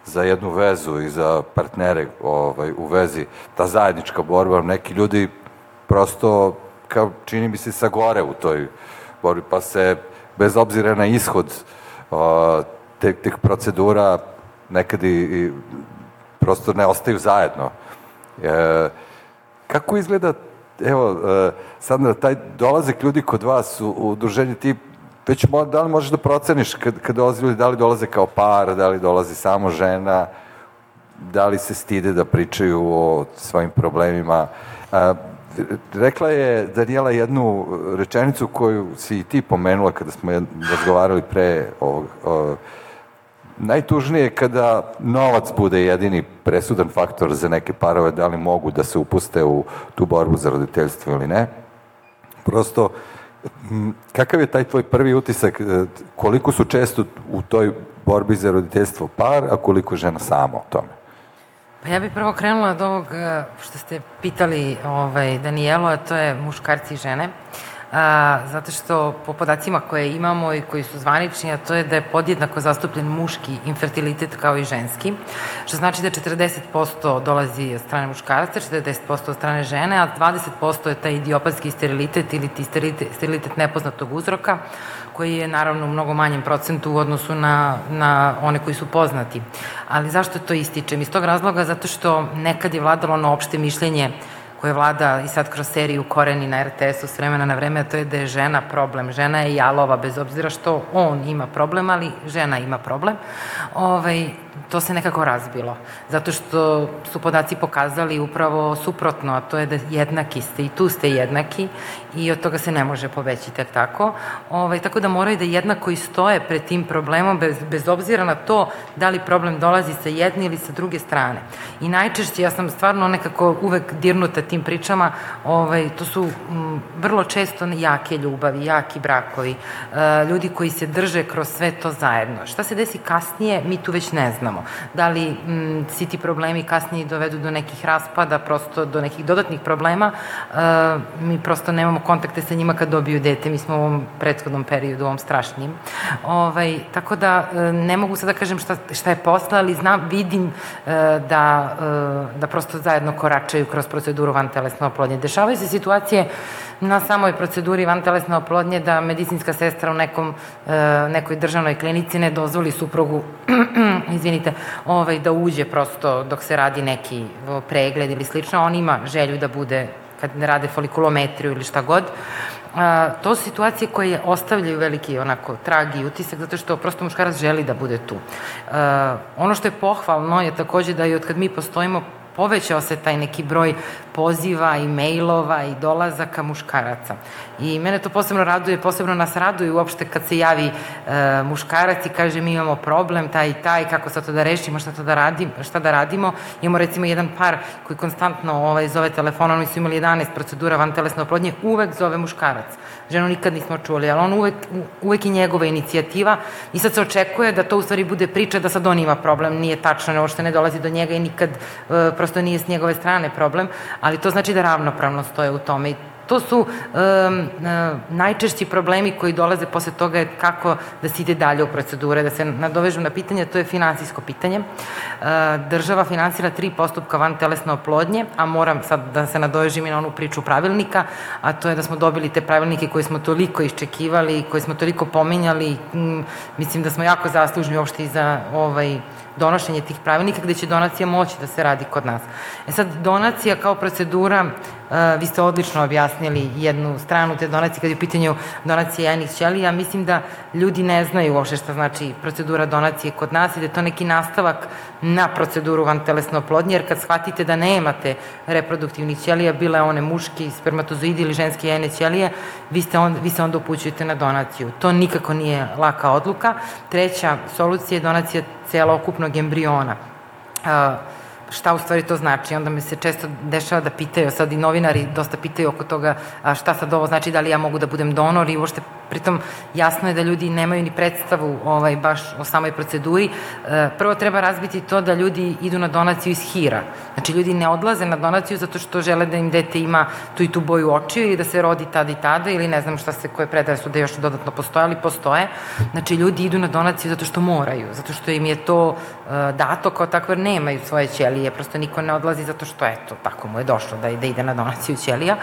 za jednu vezu i za partnere ovaj, u vezi. Ta zajednička borba, neki ljudi prosto kao čini mi se sagore u toj borbi, pa se bez obzira na ishod tih procedura nekad i, i prosto ne ostaju zajedno. E, kako izgleda, evo, e, na taj dolazak ljudi kod vas u, u udruženju ti već mo, da li možeš da proceniš kad, kad dolazi ljudi, da li dolaze kao par, da li dolazi samo žena, da li se stide da pričaju o svojim problemima. E, rekla je Daniela jednu rečenicu koju si i ti pomenula kada smo razgovarali pre ovog, o, najtužnije je kada novac bude jedini presudan faktor za neke parove, da li mogu da se upuste u tu borbu za roditeljstvo ili ne. Prosto, kakav je taj tvoj prvi utisak, e, koliko su često u toj borbi za roditeljstvo par, a koliko žena samo o tome? Pa ja bih prvo krenula od ovog e, što ste pitali ovaj, Danijelo, a to je muškarci i žene. A, zato što po podacima koje imamo i koji su zvanični, a to je da je podjednako zastupljen muški infertilitet kao i ženski, što znači da 40% dolazi od strane muškaraca, 40% od strane žene, a 20% je taj idiopatski sterilitet ili ti sterilitet, sterilitet nepoznatog uzroka, koji je naravno u mnogo manjem procentu u odnosu na, na one koji su poznati. Ali zašto to ističem? Iz tog razloga zato što nekad je vladalo ono opšte mišljenje koje vlada i sad kroz seriju Koreni na RTS-u s vremena na vreme, a to je da je žena problem. Žena je jalova, bez obzira što on ima problem, ali žena ima problem. Ovaj, to se nekako razbilo. Zato što su podaci pokazali upravo suprotno, a to je da jednaki ste i tu ste jednaki i od toga se ne može poveći tek tako. Ovaj, tako da moraju da jednako i stoje pred tim problemom bez, bez obzira na to da li problem dolazi sa jedne ili sa druge strane. I najčešće, ja sam stvarno nekako uvek dirnuta tim pričama, ovaj, to su m, vrlo često jake ljubavi, jaki brakovi, e, ljudi koji se drže kroz sve to zajedno. Šta se desi kasnije, mi tu već ne znamo. Da li m, svi ti problemi kasnije dovedu do nekih raspada, prosto do nekih dodatnih problema, e, mi prosto nemamo kontakte sa njima kad dobiju dete, mi smo u ovom prethodnom periodu, u ovom strašnim. Ovaj, tako da e, ne mogu sad da kažem šta, šta je posla, ali znam, vidim e, da, e, da prosto zajedno koračaju kroz proceduru vantelesne oplodnje. Dešavaju se situacije na samoj proceduri vantelesne oplodnje da medicinska sestra u nekom, nekoj državnoj klinici ne dozvoli suprugu, <clears throat> izvinite, ovaj, da uđe prosto dok se radi neki pregled ili slično. On ima želju da bude kad ne rade folikulometriju ili šta god, a, to su situacije koje ostavljaju veliki onako trag i utisak zato što prosto muškarac želi da bude tu. A, ono što je pohvalno je takođe da i od kad mi postojimo povećao se taj neki broj poziva i mailova i dolazaka muškaraca. I mene to posebno raduje, posebno nas raduje uopšte kad se javi e, muškarac i kaže mi imamo problem, taj i taj, kako sad to da rešimo, šta, to da, radim, šta da radimo. Imamo recimo jedan par koji konstantno ovaj, zove telefonom, oni su imali 11 procedura van telesne oplodnje, uvek zove muškarac. Ženu nikad nismo čuli, ali on uvek, uvek i njegova inicijativa i sad se očekuje da to u stvari bude priča da sad on ima problem, nije tačno, ne, uopšte ne dolazi do njega i nikad e, prosto nije s njegove strane problem, ali to znači da ravnopravno stoje u tome. I To su um, najčešći problemi koji dolaze posle toga je kako da se ide dalje u procedure, da se nadovežu na pitanje, to je finansijsko pitanje. Uh, država finansira tri postupka van telesne oplodnje, a moram sad da se nadovežim i na onu priču pravilnika, a to je da smo dobili te pravilnike koje smo toliko iščekivali, koje smo toliko pominjali, mislim da smo jako zaslužni uopšte i za ovaj, donošenje tih pravilnika gde će donacija moći da se radi kod nas. E sad, donacija kao procedura, uh, vi ste odlično objasnili jednu stranu te donacije kad je u pitanju donacije jajnih ćelija, mislim da ljudi ne znaju uopšte šta znači procedura donacije kod nas i da je to neki nastavak na proceduru van telesne oplodnje, jer kad shvatite da nemate reproduktivnih ćelija, bile one muški spermatozoidi ili ženske jajne ćelije, vi, ste on, vi se onda upućujete na donaciju. To nikako nije laka odluka. Treća solucija je donacija celokupnog embriona. Šta u stvari to znači. Onda mi se često dešava da pitaju, sad i novinari dosta pitaju oko toga šta sad ovo znači, da li ja mogu da budem donor i uopšte pritom jasno je da ljudi nemaju ni predstavu ovaj, baš o samoj proceduri. E, prvo treba razbiti to da ljudi idu na donaciju iz hira. Znači ljudi ne odlaze na donaciju zato što žele da im dete ima tu i tu boju očiju ili da se rodi tada i tada ili ne znam šta se koje predaje su da još dodatno postoje, ali postoje. Znači ljudi idu na donaciju zato što moraju, zato što im je to e, dato kao takvo jer nemaju svoje ćelije, prosto niko ne odlazi zato što eto, tako mu je došlo da, da ide na donaciju ćelija.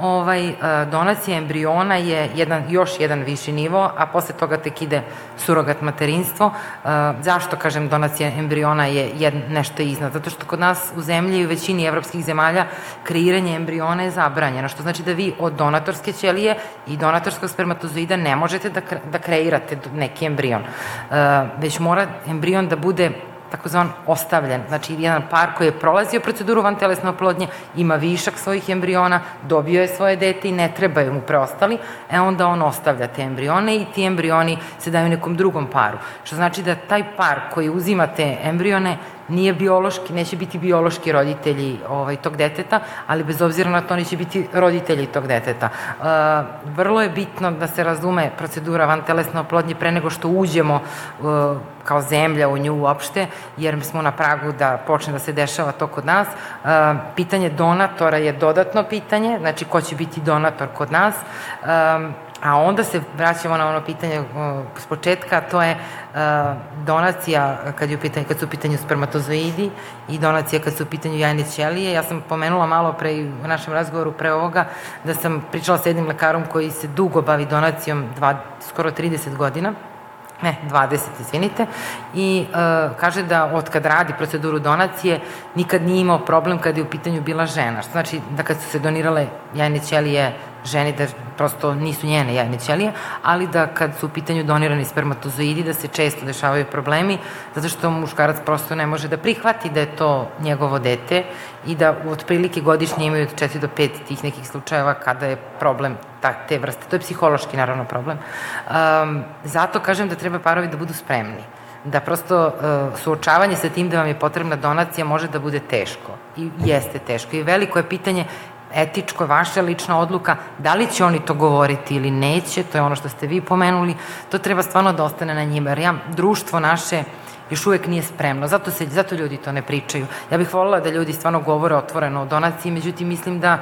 Ovaj, e, donacija embriona je jedan, još jedan viši nivo, a posle toga tek ide surogat materinstvo. E, zašto, kažem, donacija embriona je jed, nešto iznad? Zato što kod nas u zemlji i u većini evropskih zemalja kreiranje embriona je zabranjeno, što znači da vi od donatorske ćelije i donatorskog spermatozoida ne možete da, da kreirate neki embrion. E, već mora embrion da bude takozvan ostavljen. Znači, jedan par koji je prolazio proceduru vantelesne oplodnje, ima višak svojih embriona, dobio je svoje dete i ne trebaju mu preostali, e onda on ostavlja te embrione i ti embrioni se daju nekom drugom paru. Što znači da taj par koji uzima te embrione nije biološki, neće biti biološki roditelji ovaj, tog deteta, ali bez obzira na to oni će biti roditelji tog deteta. Uh, vrlo je bitno da se razume procedura van telesne oplodnje pre nego što uđemo uh, kao zemlja u nju uopšte, jer smo na pragu da počne da se dešava to kod nas. Uh, pitanje donatora je dodatno pitanje, znači ko će biti donator kod nas. Um, A onda se vraćamo na ono pitanje s početka, to je uh, donacija kad, je u pitanju, kad su u pitanju spermatozoidi i donacija kad su u pitanju jajne ćelije. Ja sam pomenula malo pre u našem razgovoru pre ovoga da sam pričala sa jednim lekarom koji se dugo bavi donacijom, dva, skoro 30 godina ne, 20, izvinite, i uh, kaže da od kad radi proceduru donacije nikad nije imao problem kad je u pitanju bila žena. Što znači da kad su se donirale jajne ćelije ženi da prosto nisu njene jajne ćelije, ali da kad su u pitanju donirani spermatozoidi da se često dešavaju problemi zato što muškarac prosto ne može da prihvati da je to njegovo dete i da otprilike godišnje imaju od 4 do 5 tih nekih slučajeva kada je problem ta, te vrste. To je psihološki naravno problem. Um, zato kažem da treba parovi da budu spremni da prosto uh, suočavanje sa tim da vam je potrebna donacija može da bude teško. I jeste teško. I veliko je pitanje etičko, vaša lična odluka, da li će oni to govoriti ili neće, to je ono što ste vi pomenuli, to treba stvarno da ostane na njima, jer ja, društvo naše još uvek nije spremno, zato, se, zato ljudi to ne pričaju. Ja bih volila da ljudi stvarno govore otvoreno o donaciji, međutim mislim da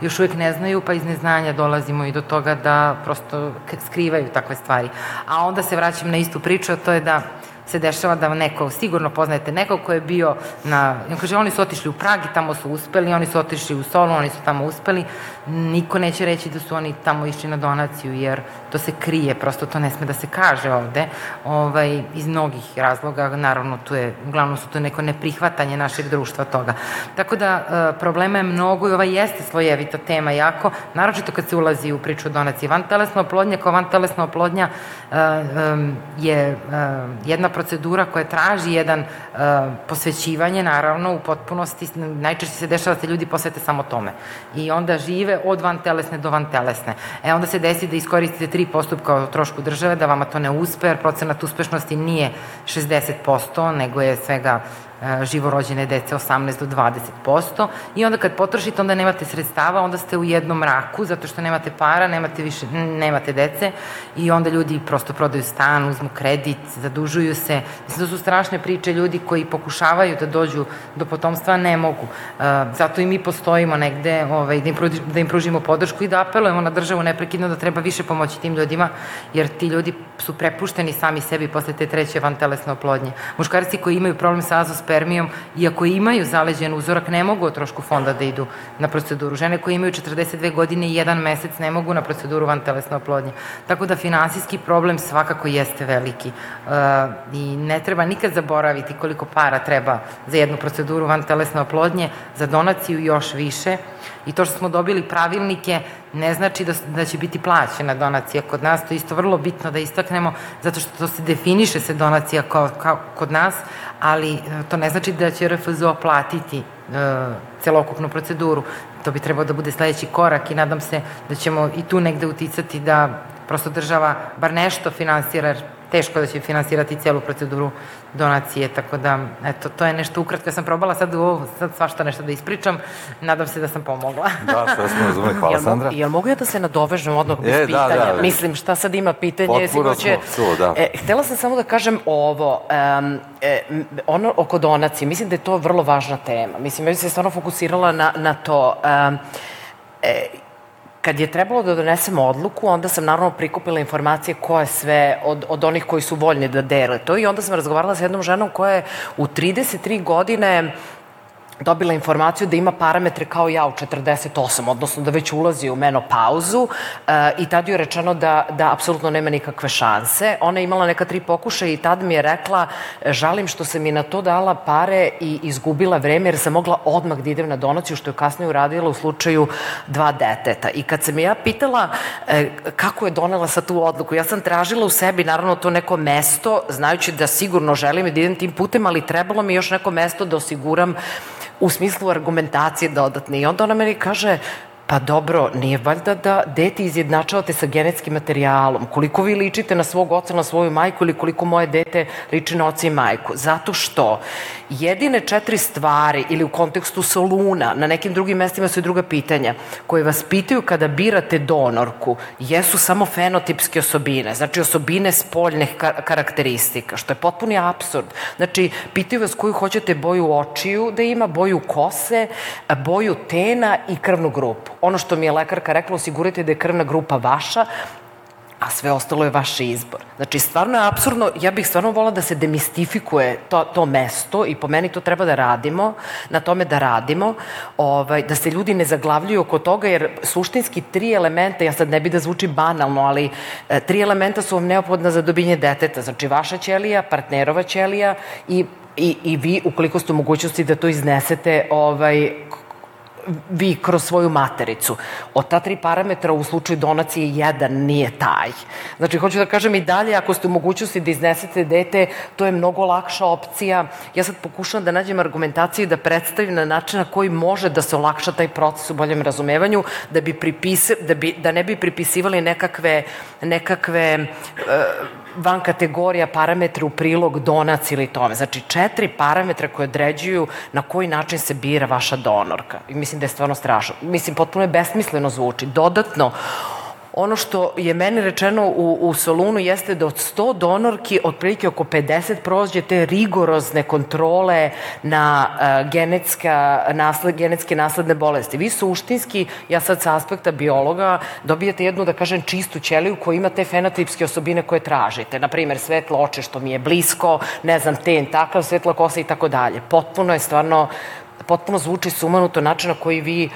još uvek ne znaju, pa iz neznanja dolazimo i do toga da prosto skrivaju takve stvari. A onda se vraćam na istu priču, a to je da se dešava da neko, sigurno poznajete nekog ko je bio na, on kaže, oni su otišli u Prag i tamo su uspeli, oni su otišli u Solu, oni su tamo uspeli, niko neće reći da su oni tamo išli na donaciju, jer to se krije, prosto to ne sme da se kaže ovde, ovaj, iz mnogih razloga, naravno tu je, uglavnom su to neko neprihvatanje našeg društva toga. Tako da, e, problema je mnogo i ova jeste slojevita tema jako, naročito kad se ulazi u priču o donaciji. Vantelesna oplodnja kao vantelesna oplodnja e, je e, jedna procedura koja traži jedan posvećivanje, naravno, u potpunosti, najčešće se dešava da se ljudi posvete samo tome. I onda žive od vantelesne do vantelesne. E onda se desi da iskoristite tri postupka o trošku države, da vama to ne uspe, jer procenat uspešnosti nije 60%, nego je svega živorođene dece 18 do 20% i onda kad potrošite onda nemate sredstava, onda ste u jednom mraku zato što nemate para, nemate više nemate dece i onda ljudi prosto prodaju stan, uzmu kredit, zadužuju se. Mislim da su strašne priče ljudi koji pokušavaju da dođu do potomstva, ne mogu. E, zato i mi postojimo negde ovaj, da, im pruži, da im pružimo podršku i da apelujemo na državu neprekidno da treba više pomoći tim ljudima, jer ti ljudi su prepušteni sami sebi posle te treće vantelesne oplodnje. Muškarci koji imaju problem sa azos spermijom, iako imaju zaleđen uzorak, ne mogu o trošku fonda da idu na proceduru. Žene koje imaju 42 godine i jedan mesec ne mogu na proceduru van telesne oplodnje. Tako da finansijski problem svakako jeste veliki. Uh, I ne treba nikad zaboraviti koliko para treba za jednu proceduru van telesne oplodnje, za donaciju još više. I to što smo dobili pravilnike ne znači da, da će biti plaćena donacija kod nas, to je isto vrlo bitno da istaknemo, zato što to se definiše se donacija kao, kao kod nas, ali e, to ne znači da će RFZO platiti uh, celokupnu proceduru. To bi trebao da bude sledeći korak i nadam se da ćemo i tu negde uticati da prosto država bar nešto finansira, teško da će finansirati celu proceduru donacije, tako da, eto, to je nešto ukratko. Ja sam probala sad u ovo, sad svašta nešto da ispričam, nadam se da sam pomogla. da, sve smo razumeli, hvala jel, Sandra. Jel mogu ja da se nadovežem odmah bez e, pitanja? Da, da, Mislim, šta sad ima pitanje? Potpuno će... smo tu, da. E, htela sam samo da kažem ovo, um, e, ono oko donacije, mislim da je to vrlo važna tema. Mislim, ja bih se stvarno fokusirala na, na to. Um, e, Kad je trebalo da donesemo odluku, onda sam naravno prikupila informacije koje sve od, od onih koji su voljni da dele to i onda sam razgovarala sa jednom ženom koja je u 33 godine dobila informaciju da ima parametre kao ja u 48, odnosno da već ulazi u menopauzu e, i tad je rečeno da, da apsolutno nema nikakve šanse. Ona je imala neka tri pokušaja i tad mi je rekla žalim što sam mi na to dala pare i izgubila vreme jer sam mogla odmah da idem na donaciju što je kasnije uradila u slučaju dva deteta. I kad sam ja pitala e, kako je donela sa tu odluku, ja sam tražila u sebi naravno to neko mesto, znajući da sigurno želim da idem tim putem, ali trebalo mi još neko mesto da osiguram u smislu argumentacije dodatne. I onda ona meni kaže, Pa dobro, nije valjda da dete izjednačavate sa genetskim materijalom. Koliko vi ličite na svog oca, na svoju majku ili koliko moje dete liči na oca i majku? Zato što jedine četiri stvari ili u kontekstu soluna, na nekim drugim mestima su i druga pitanja, koje vas pitaju kada birate donorku, jesu samo fenotipske osobine, znači osobine spoljnih kar karakteristika, što je potpuni absurd. Znači, pitaju vas koju hoćete boju očiju da ima, boju kose, boju tena i krvnu grupu ono što mi je lekarka rekla, osigurajte da je krvna grupa vaša, a sve ostalo je vaš izbor. Znači, stvarno je absurdno, ja bih stvarno volila da se demistifikuje to, to mesto i po meni to treba da radimo, na tome da radimo, ovaj, da se ljudi ne zaglavljuju oko toga, jer suštinski tri elementa, ja sad ne bi da zvuči banalno, ali e, tri elementa su vam neophodna za dobinje deteta. Znači, vaša ćelija, partnerova ćelija i i, i vi, ukoliko ste u mogućnosti da to iznesete ovaj, vi kroz svoju matericu. Od ta tri parametra u slučaju donacije jedan nije taj. Znači, hoću da kažem i dalje, ako ste u mogućnosti da iznesete dete, to je mnogo lakša opcija. Ja sad pokušavam da nađem argumentaciju i da predstavim na način na koji može da se olakša taj proces u boljem razumevanju, da, bi pripise, da, bi, da ne bi pripisivali nekakve, nekakve uh, van kategorija parametra u prilog donac ili tome. Znači, četiri parametra koje određuju na koji način se bira vaša donorka. I mislim da je stvarno strašno. Mislim, potpuno je besmisleno zvuči. Dodatno, Ono što je meni rečeno u, u Solunu jeste da od 100 donorki otprilike oko 50 prođe te rigorozne kontrole na uh, genetska, nasled, genetske nasledne bolesti. Vi suštinski, ja sad sa aspekta biologa, dobijate jednu, da kažem, čistu ćeliju koja ima te fenotipske osobine koje tražite. Naprimer, svetlo oče što mi je blisko, ne znam, ten takav, svetla kosa i tako dalje. Potpuno je stvarno potpuno zvuči sumanuto način na koji vi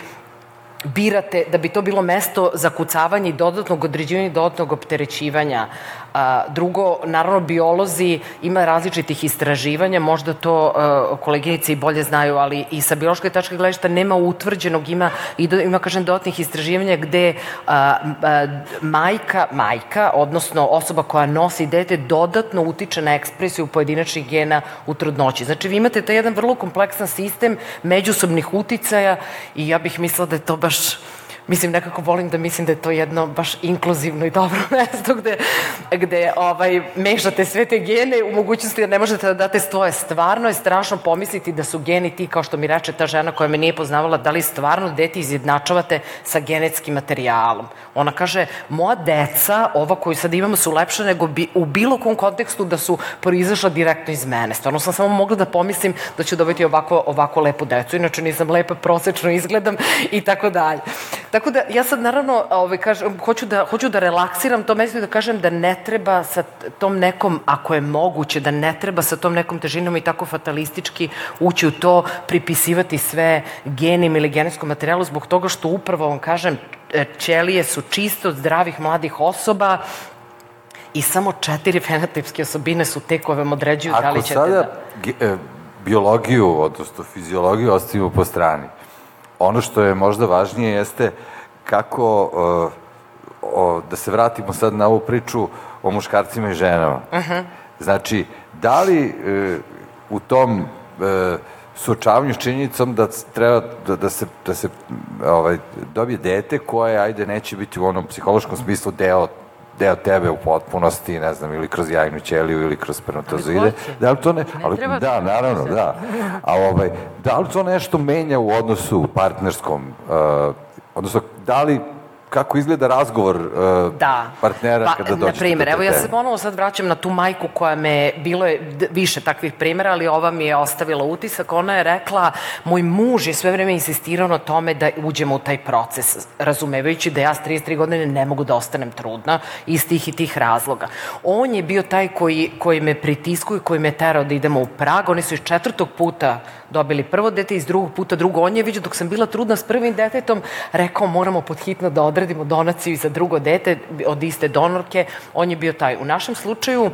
birate da bi to bilo mesto za kucavanje i dodatnog određivanja i dodatnog opterećivanja. Drugo, naravno, biolozi ima različitih istraživanja, možda to a, koleginice i bolje znaju, ali i sa biološke tačke gledišta nema utvrđenog, ima, ima kažem, dodatnih istraživanja gde a, a, majka, majka, odnosno osoba koja nosi dete, dodatno utiče na ekspresiju pojedinačnih gena u trudnoći. Znači, vi imate taj jedan vrlo kompleksan sistem međusobnih uticaja i ja bih mislila da je to baš mislim, nekako volim da mislim da je to jedno baš inkluzivno i dobro <laughs> mesto gde, gde ovaj, mešate sve te gene u mogućnosti da ne možete da date svoje. Stvarno je strašno pomisliti da su geni ti, kao što mi reče ta žena koja me nije poznavala, da li stvarno dete izjednačavate sa genetskim materijalom. Ona kaže, moja deca, ova koju sad imamo, su lepša nego bi, u bilo kom kontekstu da su proizašla direktno iz mene. Stvarno sam samo mogla da pomislim da ću dobiti ovako, ovako lepu decu. Inače nisam lepa, prosečno izgledam i tako dalje. Da, ja sad naravno, ovaj, kažem, hoću, da, hoću da relaksiram to mesto i da kažem da ne treba sa tom nekom, ako je moguće, da ne treba sa tom nekom težinom i tako fatalistički ući u to, pripisivati sve genim ili genetskom materijalu, zbog toga što upravo vam kažem, ćelije su čisto od zdravih mladih osoba, i samo četiri <laughs> fenotipske osobine su te koje vam određuju Ako da li ćete sada da... e, biologiju, odnosno fiziologiju ostavimo po strani, ono što je možda važnije jeste kako, uh, o, da se vratimo sad na ovu priču o muškarcima i ženama. Uh -huh. Znači, da li uh, u tom uh, suočavanju s činjenicom da treba da, da se, da se ovaj, dobije dete koje, ajde, neće biti u onom psihološkom smislu deo deo tebe u potpunosti, ne znam, ili kroz jajnu ćeliju ili kroz spermatozoide. Da li to ne, ali, ne da, naravno, da. A ovaj, da li to nešto menja u odnosu partnerskom, uh, odnosno da li kako izgleda razgovor uh, da. partnera pa, kada dođete na primjer, evo ja se ponovo sad vraćam na tu majku koja me, bilo je više takvih primjera, ali ova mi je ostavila utisak, ona je rekla, moj muž je sve vreme insistirao na tome da uđemo u taj proces, razumevajući da ja s 33 godine ne mogu da ostanem trudna iz tih i tih razloga. On je bio taj koji, koji me pritiskuju, koji me terao da idemo u Prag, oni su iz četvrtog puta dobili prvo dete, iz drugog puta drugo. On je vidio dok sam bila trudna s prvim detetom, rekao moramo podhitno da odradimo donaciju za drugo dete od iste donorke. On je bio taj. U našem slučaju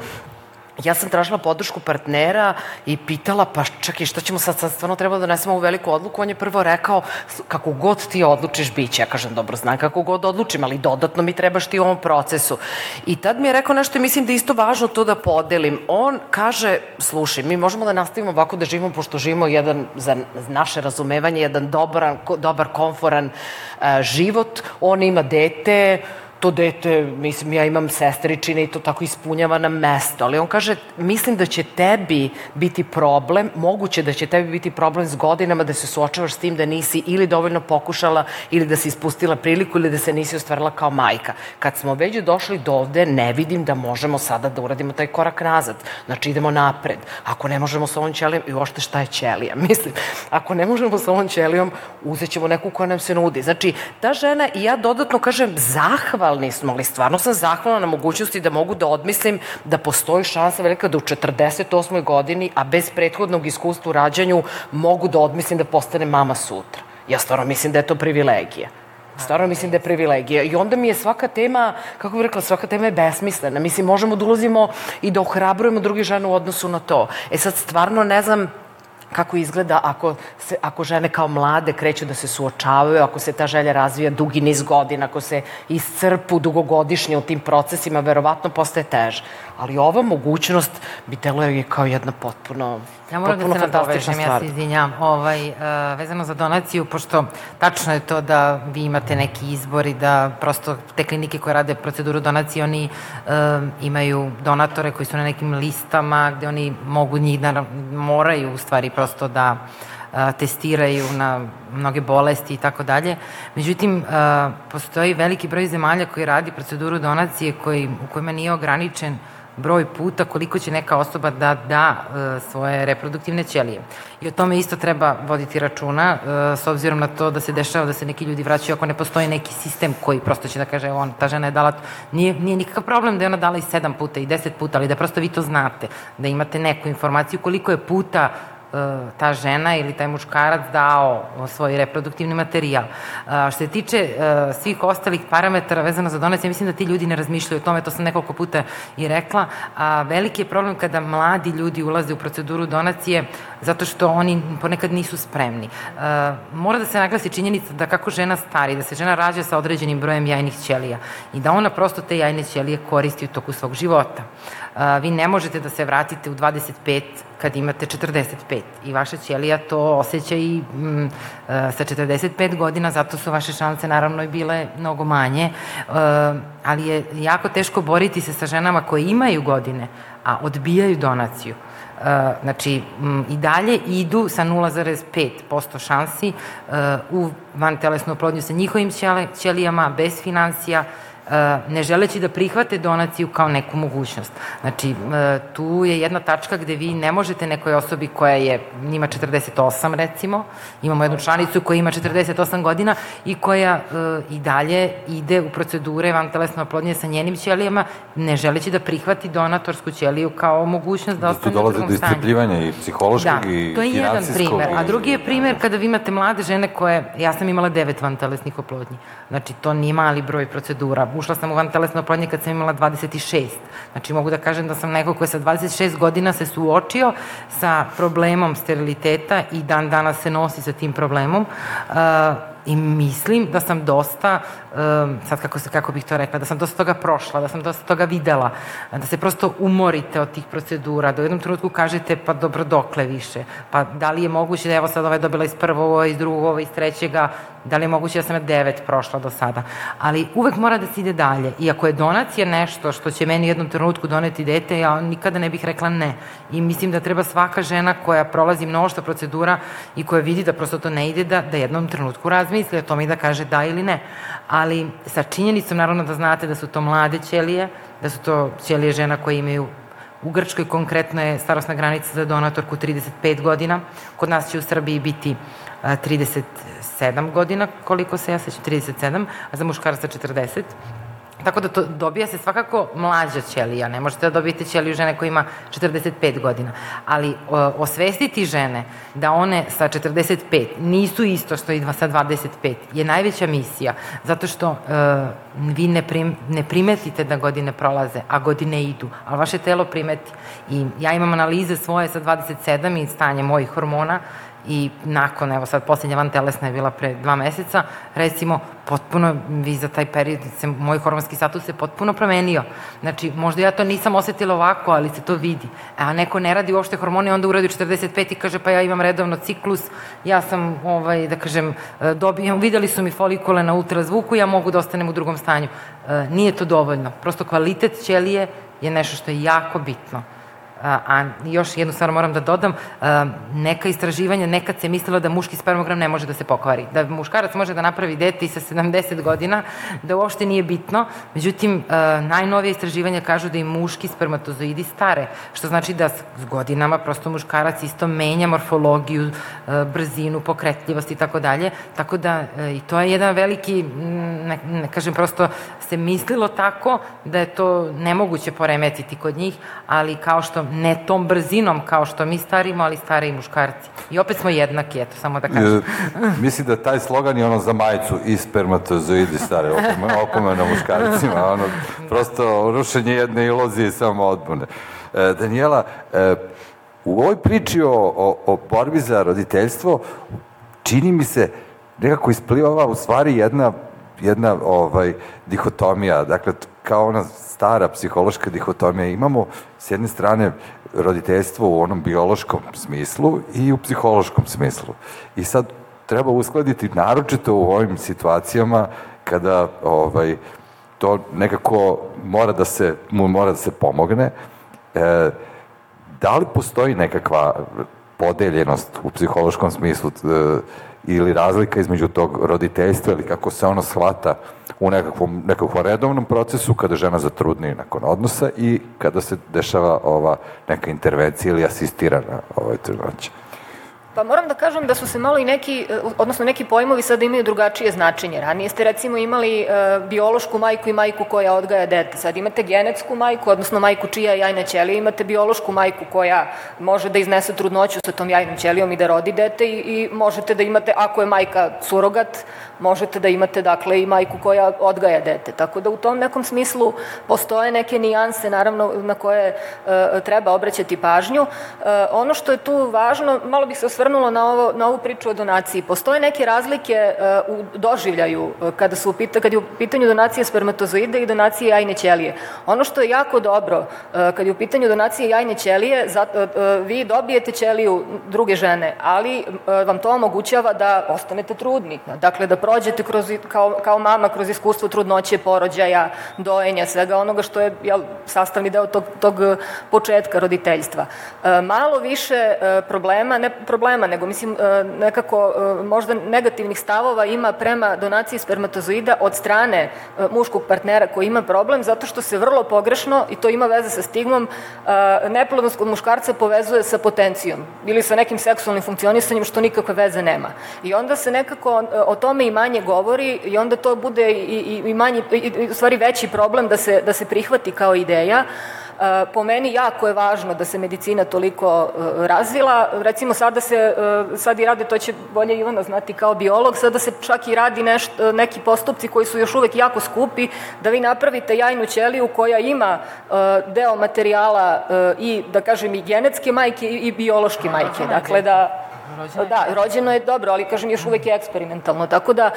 ja sam tražila podršku partnera i pitala, pa čekaj, šta ćemo sad, sad stvarno treba da donesemo ovu veliku odluku. On je prvo rekao, kako god ti odlučiš, bit će. Ja kažem, dobro, znam kako god odlučim, ali dodatno mi trebaš ti u ovom procesu. I tad mi je rekao nešto i mislim da je isto važno to da podelim. On kaže, slušaj, mi možemo da nastavimo ovako da živimo, pošto živimo jedan, za naše razumevanje, jedan dobar, dobar, konforan uh, život. On ima dete, to dete, mislim, ja imam sestričine i to tako ispunjava na mesto, ali on kaže, mislim da će tebi biti problem, moguće da će tebi biti problem s godinama da se suočavaš s tim da nisi ili dovoljno pokušala ili da si ispustila priliku ili da se nisi ostvarila kao majka. Kad smo već došli do ovde, ne vidim da možemo sada da uradimo taj korak nazad. Znači, idemo napred. Ako ne možemo sa ovom ćelijom, i uopšte šta je ćelija? <laughs> Mislim, ako ne možemo sa ovom ćelijom, uzet ćemo neku koja nam se nudi. Znači, ta žena i ja dodatno kažem, zahval zahvalni smo, ali stvarno sam zahvalna na mogućnosti da mogu da odmislim da postoji šansa velika da u 48. godini, a bez prethodnog iskustva u rađanju, mogu da odmislim da postane mama sutra. Ja stvarno mislim da je to privilegija. Stvarno mislim da je privilegija. I onda mi je svaka tema, kako bih rekla, svaka tema je besmislena. Mislim, možemo da ulazimo i da ohrabrujemo drugi žene u odnosu na to. E sad, stvarno ne znam kako izgleda ako, se, ako žene kao mlade kreću da se suočavaju, ako se ta želja razvija dugi niz godina, ako se iscrpu dugogodišnje u tim procesima, verovatno postaje teže. Ali ova mogućnost bi deluje kao jedna potpuno Ja moram da se nadovežem, ja se izvinjam, ovaj, uh, vezano za donaciju, pošto tačno je to da vi imate neki izbor i da prosto te klinike koje rade proceduru donacije, oni uh, imaju donatore koji su na nekim listama gde oni mogu njih da moraju u stvari prosto da uh, testiraju na mnoge bolesti i tako dalje. Međutim, uh, postoji veliki broj zemalja koji radi proceduru donacije koji, u kojima nije ograničen uh, broj puta koliko će neka osoba da da e, svoje reproduktivne ćelije. I o tome isto treba voditi računa, e, s obzirom na to da se dešava da se neki ljudi vraćaju ako ne postoji neki sistem koji prosto će da kaže, on, ta žena je dala, nije, nije nikakav problem da je ona dala i sedam puta i deset puta, ali da prosto vi to znate, da imate neku informaciju koliko je puta ta žena ili taj muškarac dao svoj reproduktivni materijal. Što se tiče e, svih ostalih parametara vezano za donacije, mislim da ti ljudi ne razmišljaju o tome, to sam nekoliko puta i rekla. Veliki je problem kada mladi ljudi ulaze u proceduru donacije zato što oni ponekad nisu spremni. E, mora da se naglasi činjenica da kako žena stari, da se žena rađa sa određenim brojem jajnih ćelija i da ona prosto te jajne ćelije koristi u toku svog života. Vi ne možete da se vratite u 25 kad imate 45 i vaša ćelija to osjeća i mm, e, sa 45 godina, zato su vaše šanse naravno i bile mnogo manje, e, ali je jako teško boriti se sa ženama koje imaju godine, a odbijaju donaciju. E, znači, m, i dalje idu sa 0,5% šansi u vantelesnu oplodnju sa njihovim ćelijama, bez financija, ne želeći da prihvate donaciju kao neku mogućnost. Znači, e, tu je jedna tačka gde vi ne možete nekoj osobi koja je, njima 48 recimo, imamo jednu članicu koja ima 48 godina i koja e, i dalje ide u procedure vantelesne oplodnje sa njenim ćelijama, ne želeći da prihvati donatorsku ćeliju kao mogućnost da, da ostane u drugom stanju. dolaze do iscrpljivanja i psihološkog da, i to je jedan primer. A drugi je primer kada vi imate mlade žene koje, ja sam imala devet vantelesnih oplodnji. Znači, to nije mali broj procedura ušla sam u vantelesno oplodnje kad sam imala 26. Znači mogu da kažem da sam neko ko je sa 26 godina se suočio sa problemom steriliteta i dan danas se nosi sa tim problemom. Uh, i mislim da sam dosta, um, sad kako, se, kako bih to rekla, da sam dosta toga prošla, da sam dosta toga videla, da se prosto umorite od tih procedura, da u jednom trenutku kažete pa dobro dokle više, pa da li je moguće da evo sad ovaj dobila iz prvog, ovo iz drugog, ovo iz trećega, da li je moguće da sam na devet prošla do sada. Ali uvek mora da se ide dalje. I ako je donacija nešto što će meni u jednom trenutku doneti dete, ja nikada ne bih rekla ne. I mislim da treba svaka žena koja prolazi mnoštvo procedura i koja vidi da prosto to ne ide, da, da jednom trenutku razmisli o tome i da kaže da ili ne. Ali sa činjenicom naravno da znate da su to mlade ćelije, da su to ćelije žena koje imaju U Grčkoj konkretno je starostna granica za donatorku 35 godina. Kod nas će u Srbiji biti 37 godina, koliko se ja sećam, 37, a za muškarca 40. Tako da to dobija se svakako mlađa ćelija. Ne možete da dobijete ćeliju žene koja ima 45 godina. Ali osvestiti žene da one sa 45 nisu isto što i sa 25 je najveća misija. Zato što e, vi ne, prim, ne primetite da godine prolaze, a godine idu. A vaše telo primeti. I ja imam analize svoje sa 27 i stanje mojih hormona i nakon, evo sad posljednja van telesna je bila pre dva meseca, recimo, potpuno, vi za taj period, se, moj hormonski status se potpuno promenio. Znači, možda ja to nisam osetila ovako, ali se to vidi. A neko ne radi uopšte hormone, onda uradi 45 i kaže, pa ja imam redovno ciklus, ja sam, ovaj, da kažem, dobijam, videli su mi folikule na ultrazvuku, ja mogu da ostanem u drugom stanju. E, nije to dovoljno. Prosto kvalitet ćelije je nešto što je jako bitno. A, još jednu stvar moram da dodam, a, neka istraživanja, nekad se mislilo da muški spermogram ne može da se pokvari, da muškarac može da napravi dete i sa 70 godina, da uopšte nije bitno, međutim, a, najnovije istraživanja kažu da i muški spermatozoidi stare, što znači da s godinama prosto muškarac isto menja morfologiju, a, brzinu, pokretljivost i tako dalje, tako da i to je jedan veliki, ne, ne kažem, prosto se mislilo tako da je to nemoguće poremetiti kod njih, ali kao što ne tom brzinom kao što mi starimo, ali stari i muškarci. I opet smo jednaki, eto, samo da kažem. Mislim da taj slogan je ono za majicu i spermatozoidi stare, opomena muškarcima, ono, prosto rušenje jedne iluzije i samo odbune. E, Daniela, e, u ovoj priči o, o, o borbi za roditeljstvo čini mi se nekako isplivava u stvari jedna, jedna ovaj, dihotomija, dakle kao ona stara psihološka dihotomija. Imamo s jedne strane roditeljstvo u onom biološkom smislu i u psihološkom smislu. I sad treba uskladiti naročito u ovim situacijama kada ovaj, to nekako mora da se, mu mora da se pomogne. E, da li postoji nekakva podeljenost u psihološkom smislu e, ili razlika između tog roditeljstva ili kako se ono shvata u nekakvom, nekakvom redovnom procesu kada žena zatrudni nakon odnosa i kada se dešava ova neka intervencija ili asistirana ovaj trudnoća. Pa moram da kažem da su se malo i neki, odnosno neki pojmovi sada imaju drugačije značenje. Ranije ste recimo imali e, biološku majku i majku koja odgaja dete. Sad imate genetsku majku, odnosno majku čija je jajna ćelija, imate biološku majku koja može da iznese trudnoću sa tom jajnom ćelijom i da rodi dete i, i možete da imate, ako je majka surogat, možete da imate dakle i majku koja odgaja dete. Tako da u tom nekom smislu postoje neke nijanse naravno na koje e, treba obraćati pažnju. E, ono što je tu važno, malo bih se osvrnula na, ovo, na ovu priču o donaciji. Postoje neke razlike e, u doživljaju e, kada, su pita, kada je u pitanju donacije spermatozoide i donacije jajne ćelije. Ono što je jako dobro e, kad je u pitanju donacije jajne ćelije, za, e, e, vi dobijete ćeliju druge žene, ali e, vam to omogućava da ostanete trudni. Dakle, da prođete kroz, kao, kao mama kroz iskustvo trudnoće, porođaja, dojenja, svega onoga što je jel, sastavni deo tog, tog početka roditeljstva. E, malo više e, problema, ne problema, nego mislim e, nekako možda negativnih stavova ima prema donaciji spermatozoida od strane muškog partnera koji ima problem, zato što se vrlo pogrešno, i to ima veze sa stigmom, neplodnost kod muškarca povezuje sa potencijom ili sa nekim seksualnim funkcionisanjem što nikakve veze nema. I onda se nekako o tome i manje govori i onda to bude i, i, i manji, i, u stvari veći problem da se, da se prihvati kao ideja. E, po meni jako je važno da se medicina toliko e, razvila. Recimo sada se, e, sad i rade, to će bolje Ivana znati kao biolog, sada se čak i radi nešto, neki postupci koji su još uvek jako skupi, da vi napravite jajnu ćeliju koja ima deo materijala i, da kažem, i genetske majke i biološke majke. Dakle, da Rođeno je. Da, rođeno je dobro, ali kažem još uvek je eksperimentalno. Tako da,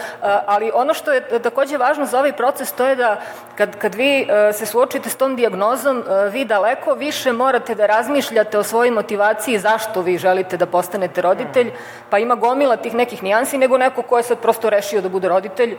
ali ono što je takođe važno za ovaj proces, to je da kad, kad vi se suočite s tom diagnozom, vi daleko više morate da razmišljate o svojoj motivaciji zašto vi želite da postanete roditelj, pa ima gomila tih nekih nijansi, nego neko ko je sad prosto rešio da bude roditelj,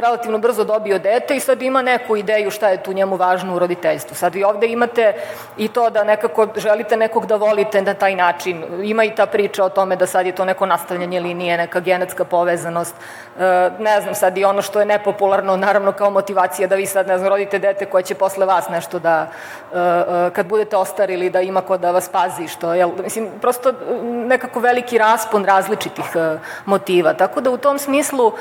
relativno brzo dobio dete i sad ima neku ideju šta je tu njemu važno u roditeljstvu. Sad vi ovde imate i to da nekako želite nekog da volite na taj način. Ima i ta priča o tome da sad je to neko nastavljanje linije, neka genetska povezanost. E, ne znam, sad i ono što je nepopularno, naravno kao motivacija da vi sad, ne znam, rodite dete koje će posle vas nešto da, e, e, kad budete ostarili, da ima ko da vas pazi, što je, mislim, prosto nekako veliki raspon različitih motiva. Tako da u tom smislu,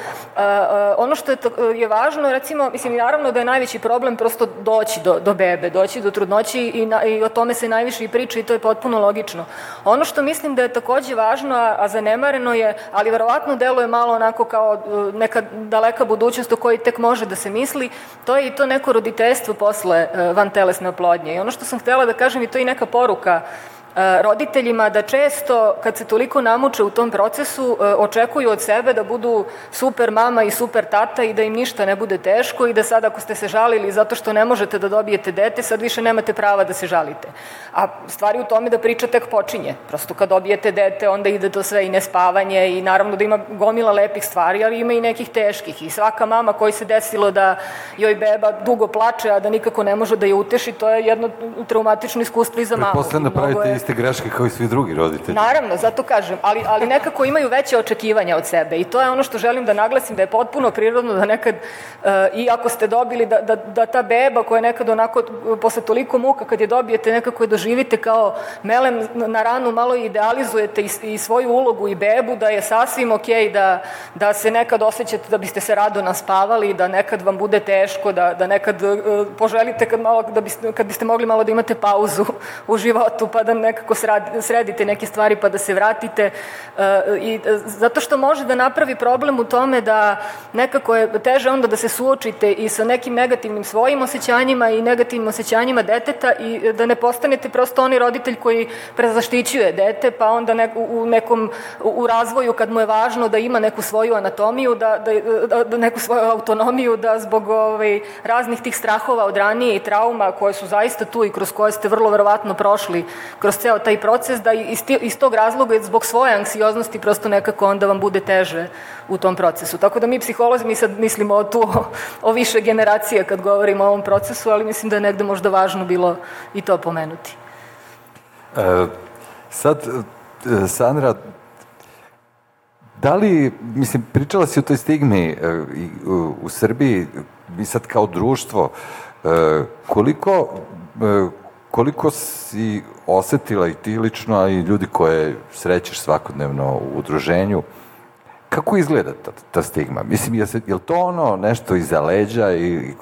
ono što je, je važno, recimo, mislim, naravno da je najveći problem prosto doći do, do bebe, doći do trudnoći i, na, i o tome se najviše i priča i to je potpuno logično. Ono što mislim da je takođe važno, a zanemareno je, ali verovatno deluje malo onako kao e, neka daleka budućnost o kojoj tek može da se misli, to je i to neko roditeljstvo posle e, vantelesne oplodnje. I ono što sam htela da kažem i to je i neka poruka E, roditeljima da često, kad se toliko namuče u tom procesu, e, očekuju od sebe da budu super mama i super tata i da im ništa ne bude teško i da sad ako ste se žalili zato što ne možete da dobijete dete, sad više nemate prava da se žalite. A stvari u tome da priča tek počinje. Prosto kad dobijete dete, onda ide to sve i nespavanje i naravno da ima gomila lepih stvari, ali ima i nekih teških. I svaka mama koji se desilo da joj beba dugo plače, a da nikako ne može da je uteši, to je jedno traumatično iskustvo i za mamu. Pretpostavljam da pravite iste greške kao i svi drugi roditelji. Naravno, zato kažem, ali, ali nekako imaju veće očekivanja od sebe i to je ono što želim da naglasim, da je potpuno prirodno da nekad, uh, i ako ste dobili, da, da, da ta beba koja je nekad onako, posle toliko muka, kad je dobijete, nekako je doživite kao melem na ranu, malo idealizujete i, i svoju ulogu i bebu, da je sasvim okej okay, da, da se nekad osjećate da biste se rado naspavali, da nekad vam bude teško, da, da nekad uh, poželite kad, malo, da biste, kad biste mogli malo da imate pauzu u životu, pa da ne, nekako sredite neke stvari pa da se vratite i zato što može da napravi problem u tome da nekako je teže onda da se suočite i sa nekim negativnim svojim osjećanjima i negativnim osjećanjima deteta i da ne postanete prosto oni roditelj koji prezaštićuje dete, pa onda ne, u nekom u razvoju kad mu je važno da ima neku svoju anatomiju, da, da, da, da neku svoju autonomiju, da zbog ovaj, raznih tih strahova od ranije i trauma koje su zaista tu i kroz koje ste vrlo verovatno prošli kroz ceo taj proces, da iz, iz tog razloga zbog svoje anksioznosti prosto nekako onda vam bude teže u tom procesu. Tako da mi psiholozi, mi sad mislimo o tu, o, o više generacije kad govorimo o ovom procesu, ali mislim da je negde možda važno bilo i to pomenuti. E, sad, e, Sandra, da li, mislim, pričala si o toj stigmi e, u, Srbiji, mi sad kao društvo, e, koliko, koliko si osetila i ti lično, a i ljudi koje srećeš svakodnevno u udruženju, kako izgleda ta, ta stigma? Mislim, je, se, je li to ono nešto iza leđa ili,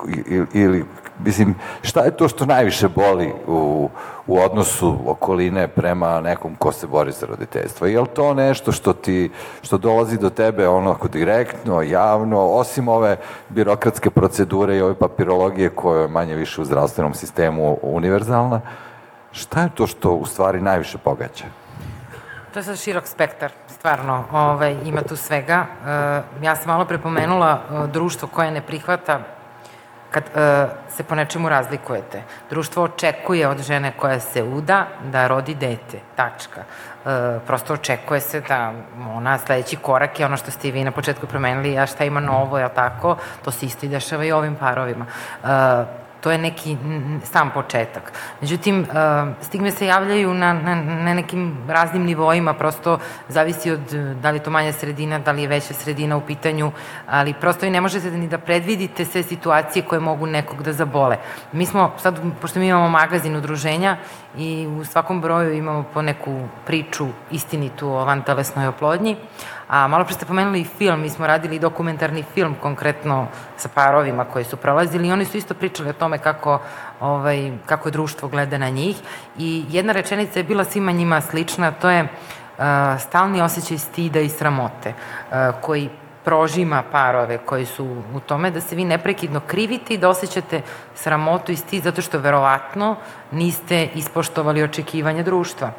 ili, mislim, šta je to što najviše boli u, u odnosu okoline prema nekom ko se bori za roditeljstvo? Je li to nešto što ti, što dolazi do tebe onako direktno, javno, osim ove birokratske procedure i ove papirologije koja je manje više u zdravstvenom sistemu univerzalna? Šta je to što u stvari najviše pogađa? To je sad širok spektar, stvarno, ovaj, ima tu svega. E, ja sam malo prepomenula e, društvo koje ne prihvata kad e, se po nečemu razlikujete. Društvo očekuje od žene koja se uda da rodi dete, tačka. E, prosto očekuje se da ona sledeći korak je ono što ste i vi na početku promenili, a šta ima novo, je tako? To se isto i dešava i ovim parovima. E, To je neki sam početak. Međutim, uh, stigme se javljaju na, na, na nekim raznim nivoima, prosto zavisi od da li je to manja sredina, da li je veća sredina u pitanju, ali prosto i ne možete ni da predvidite sve situacije koje mogu nekog da zabole. Mi smo, sad, pošto mi imamo magazin udruženja i u svakom broju imamo po neku priču istinitu o vantelesnoj oplodnji, A malo pre ste pomenuli i film, mi smo radili dokumentarni film konkretno sa parovima koji su prolazili i oni su isto pričali o tome kako, ovaj, kako društvo gleda na njih i jedna rečenica je bila svima njima slična, to je uh, stalni osjećaj stida i sramote uh, koji prožima parove koji su u tome da se vi neprekidno krivite i da osjećate sramotu i stid zato što verovatno niste ispoštovali očekivanja društva.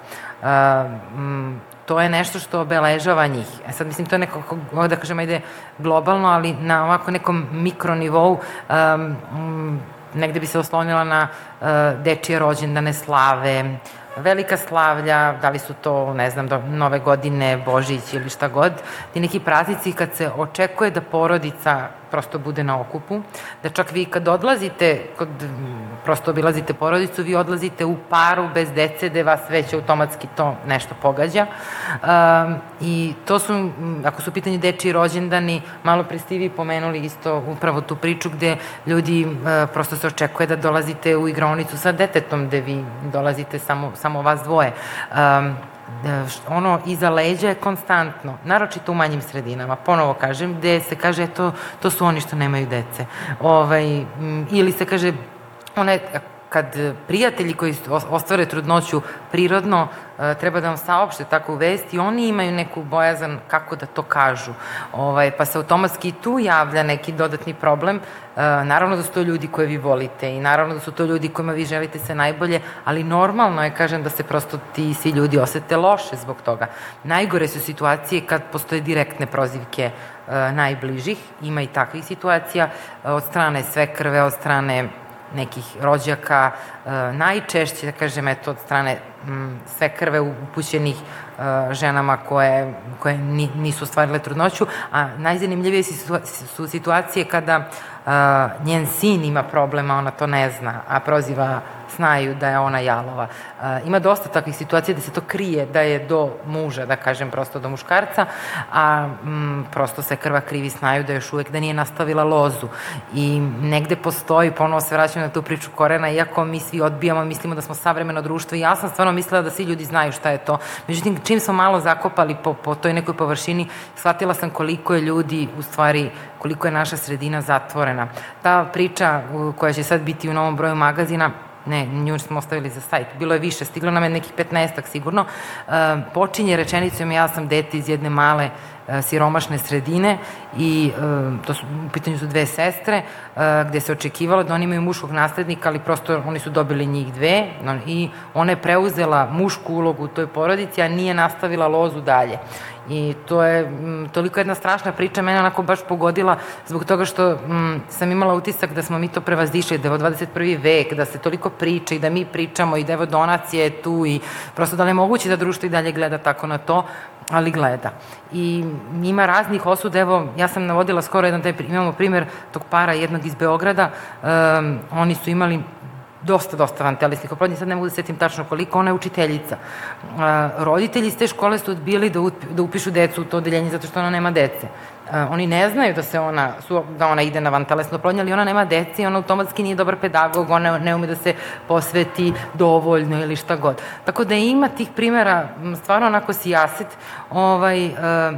To je nešto što obeležava njih. E sad, mislim, to je nekako, da kažemo, ide globalno, ali na ovako nekom mikronivou um, negde bi se oslonila na uh, dečije rođendane slave, velika slavlja, da li su to, ne znam, do nove godine, Božić ili šta god, ti neki praznici kad se očekuje da porodica prosto bude na okupu, da čak vi kad odlazite, kod, prosto obilazite porodicu, vi odlazite u paru bez dece, gde vas već automatski to nešto pogađa. Um, I to su, ako su u pitanju dečiji rođendani, malo pre ste vi pomenuli isto upravo tu priču gde ljudi uh, prosto se očekuje da dolazite u igronicu sa detetom, gde vi dolazite samo, samo vas dvoje. Um, ono iza leđa je konstantno, naročito u manjim sredinama, ponovo kažem, gde se kaže to, to su oni što nemaju dece. Ovaj, ili se kaže, one, kad prijatelji koji ostvare trudnoću prirodno e, treba da vam saopšte takvu vest i oni imaju neku bojazan kako da to kažu. Ovaj, pa se automatski tu javlja neki dodatni problem. E, naravno da su to ljudi koje vi volite i naravno da su to ljudi kojima vi želite se najbolje, ali normalno je, kažem, da se prosto ti svi ljudi osete loše zbog toga. Najgore su situacije kad postoje direktne prozivke e, najbližih, ima i takvih situacija, od strane sve krve, od strane nekih rođaka, e, najčešće, da kažem, eto, od strane sve krve upućenih e, ženama koje, koje nisu ostvarile trudnoću, a najzanimljivije su situacije kada e, njen sin ima problema, ona to ne zna, a proziva znaju da je ona jalova. E, ima dosta takvih situacija da se to krije, da je do muža, da kažem prosto do muškarca, a m, prosto se krva krivi znaju da još uvek da nije nastavila lozu. I negde postoji, ponovo se vraćam na tu priču korena, iako mi svi odbijamo, mislimo da smo savremeno društvo i ja sam stvarno mislila da svi ljudi znaju šta je to. Međutim, čim smo malo zakopali po, po toj nekoj površini, shvatila sam koliko je ljudi u stvari koliko je naša sredina zatvorena. Ta priča koja će sad biti u novom broju magazina, ne, nju smo ostavili za sajt, bilo je više, stiglo nam je nekih 15 sigurno, uh, počinje rečenicom ja sam dete iz jedne male uh, siromašne sredine i uh, to su, u pitanju su dve sestre, uh, gde se očekivalo da oni imaju muškog naslednika, ali prosto oni su dobili njih dve i ona je preuzela mušku ulogu u toj porodici, a nije nastavila lozu dalje. I to je m, toliko jedna strašna priča, mene onako baš pogodila zbog toga što m, sam imala utisak da smo mi to prevazišli, da je 21. vek, da se toliko priča i da mi pričamo i da evo donacije je tu i prosto da li je moguće da društvo i dalje gleda tako na to, ali gleda. I ima raznih osuda, evo, ja sam navodila skoro jedan taj, imamo primer tog para jednog iz Beograda, um, oni su imali dosta, dosta vantelesnih oplodnji, sad ne mogu da setim tačno koliko, ona je učiteljica. A, roditelji iz te škole su odbili da, da upišu decu u to odeljenje zato što ona nema dece. Oni ne znaju da se ona, su, da ona ide na vantelesnu oplodnju, ali ona nema dece i ona automatski nije dobar pedagog, ona ne ume da se posveti dovoljno ili šta god. Tako da ima tih primera, stvarno onako sijaset, ovaj, uh,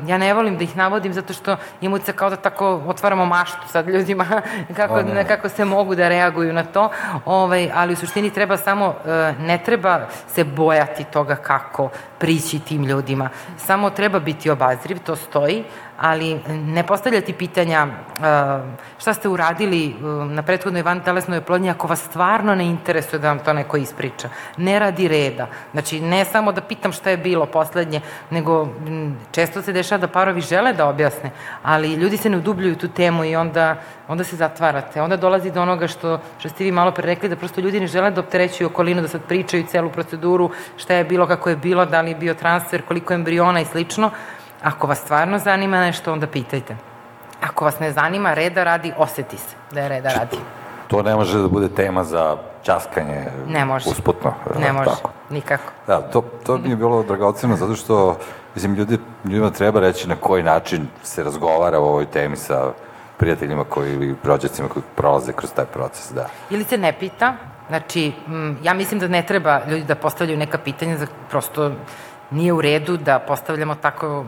ja ne volim da ih navodim zato što imam se kao da tako otvaramo maštu sad ljudima <laughs> kako, ne. kako se mogu da reaguju na to, ovaj, ali u suštini treba samo, uh, ne treba se bojati toga kako prići tim ljudima. Samo treba biti obazriv, to stoji, ali ne postavljati pitanja šta ste uradili na prethodnoj van telesnoj oplodnji ako vas stvarno ne interesuje da vam to neko ispriča. Ne radi reda. Znači, ne samo da pitam šta je bilo poslednje, nego često se dešava da parovi žele da objasne, ali ljudi se ne udubljuju tu temu i onda, onda se zatvarate. Onda dolazi do onoga što, što ste vi malo pre rekli, da prosto ljudi ne žele da opterećuju okolinu, da sad pričaju celu proceduru, šta je bilo, kako je bilo, da li je bio transfer, koliko embriona i slično, Ako vas stvarno zanima nešto, onda pitajte. Ako vas ne zanima, reda radi, oseti se da je reda radi. To ne može da bude tema za časkanje ne može. usputno. Ne može, tako. nikako. Da, to, to mi je bilo dragoceno zato što, mislim, ljudi, ljudima treba reći na koji način se razgovara o ovoj temi sa prijateljima koji ili rođacima koji prolaze kroz taj proces, da. Ili se ne pita, znači, ja mislim da ne treba ljudi da postavljaju neka pitanja, za prosto nije u redu da postavljamo tako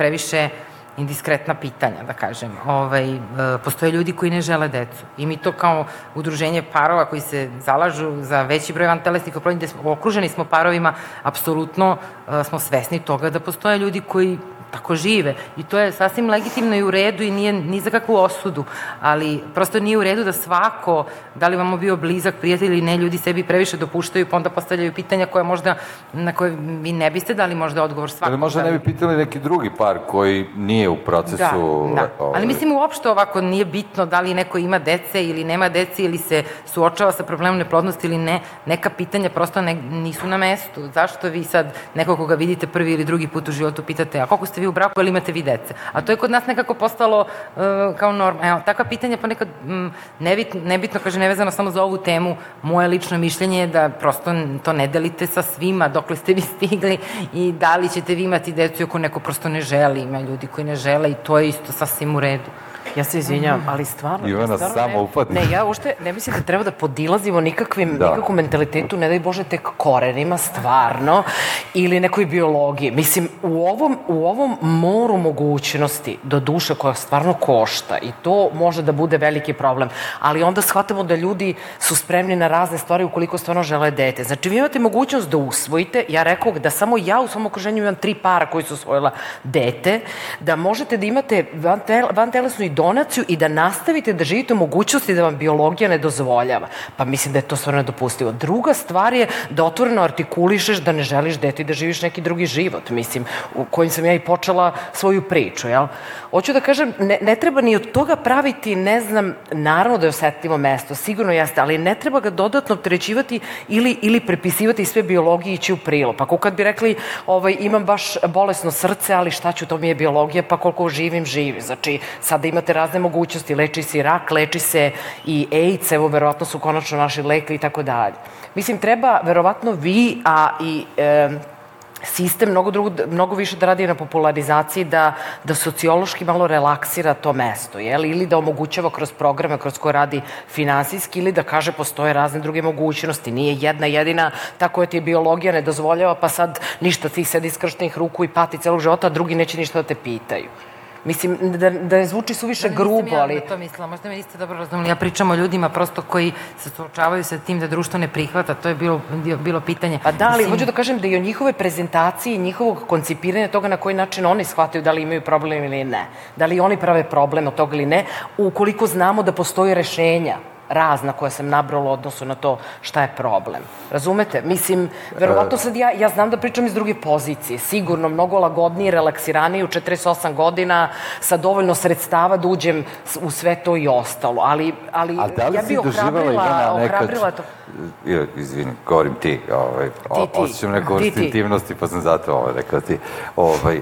previše indiskretna pitanja, da kažem. Ovaj, e, postoje ljudi koji ne žele decu. I mi to kao udruženje parova koji se zalažu za veći broj vantelesnih oplodnji, gde smo okruženi smo parovima, apsolutno e, smo svesni toga da postoje ljudi koji tako žive. I to je sasvim legitimno i u redu i nije ni za kakvu osudu, ali prosto nije u redu da svako, da li vamo bio blizak prijatelj ili ne, ljudi sebi previše dopuštaju pa onda postavljaju pitanja koja možda, na koje vi ne biste dali možda odgovor svakog. Ali možda ne bi pitali neki drugi par koji nije u procesu... Da, da. Ovaj... Ali mislim uopšte ovako nije bitno da li neko ima dece ili nema dece ili se suočava sa problemom neplodnosti ili ne, neka pitanja prosto ne, nisu na mestu. Zašto vi sad nekog koga vidite prvi ili drugi put u životu pitate, a koliko ste vi u braku ili imate vi dece. A to je kod nas nekako postalo uh, kao norma. Evo, takva pitanja ponekad m, nebitno, nebitno, kaže, nevezano samo za ovu temu, moje lično mišljenje je da prosto to ne delite sa svima dokle ste vi <laughs> stigli i da li ćete vi imati decu ako neko prosto ne želi. Ima ljudi koji ne žele i to je isto sasvim u redu. Ja se izvinjam, ali stvarno... Ivana stvarno samo ne, upadne. Ne, ja ušte ne mislim da treba da podilazimo nikakvim, da. nikakvom mentalitetu, ne daj Bože, tek korenima, stvarno, ili nekoj biologiji. Mislim, u ovom, u ovom moru mogućnosti do duše koja stvarno košta i to može da bude veliki problem, ali onda shvatamo da ljudi su spremni na razne stvari ukoliko stvarno žele dete. Znači, vi imate mogućnost da usvojite, ja rekao da samo ja u svom okruženju imam tri para koji su usvojila dete, da možete da imate van, tel, van telesnu i donaciju i da nastavite da živite u mogućnosti da vam biologija ne dozvoljava. Pa mislim da je to stvarno nedopustivo. Druga stvar je da otvoreno artikulišeš da ne želiš dete i da živiš neki drugi život, mislim, u kojim sam ja i počela svoju priču, jel? Hoću da kažem, ne, ne treba ni od toga praviti, ne znam, naravno da je osetljivo mesto, sigurno jeste, ali ne treba ga dodatno opterećivati ili, ili prepisivati sve biologije i ići u prilo. Pa kad bi rekli, ovaj, imam baš bolesno srce, ali šta ću, to mi je biologija, pa koliko živim, živim. Znači, sada imate razne mogućnosti, leči se i rak, leči se i AIDS, evo, verovatno su konačno naši lekli i tako dalje. Mislim, treba verovatno vi, a i... E, sistem mnogo, drugo, mnogo više da radi na popularizaciji, da, da sociološki malo relaksira to mesto, jel? ili da omogućava kroz programe kroz koje radi finansijski, ili da kaže postoje razne druge mogućnosti. Nije jedna jedina, tako je ti biologija ne dozvoljava, pa sad ništa ti sedi skrštenih ruku i pati celog života, a drugi neće ništa da te pitaju. Mislim, da, da ne zvuči suviše Da, grubo, ja ali... na to mislila, možda me niste dobro razumeli. Ja pričam o ljudima prosto koji se suočavaju sa tim da društvo ne prihvata, to je bilo, bilo pitanje. Pa da, ali Mislim, hoću da kažem da i o njihove prezentacije njihovog koncipiranja toga na koji način oni shvataju da li imaju problem ili ne. Da li oni prave problem od toga ili ne, ukoliko znamo da postoji rešenja razna koja sam nabrala u odnosu na to šta je problem. Razumete? Mislim, verovatno sad ja, ja znam da pričam iz druge pozicije. Sigurno mnogo lagodnije, relaksiranije u 48 godina sa dovoljno sredstava da uđem u sve to i ostalo. Ali, ali, A da li ja bi ohrabrila, ohrabrila to. Ja, Izvini, govorim ti, ovaj, Ti, ti. osjećam neku Ti, vrstu ti. intimnosti, pa sam zato ovaj, rekao ti. Ovaj,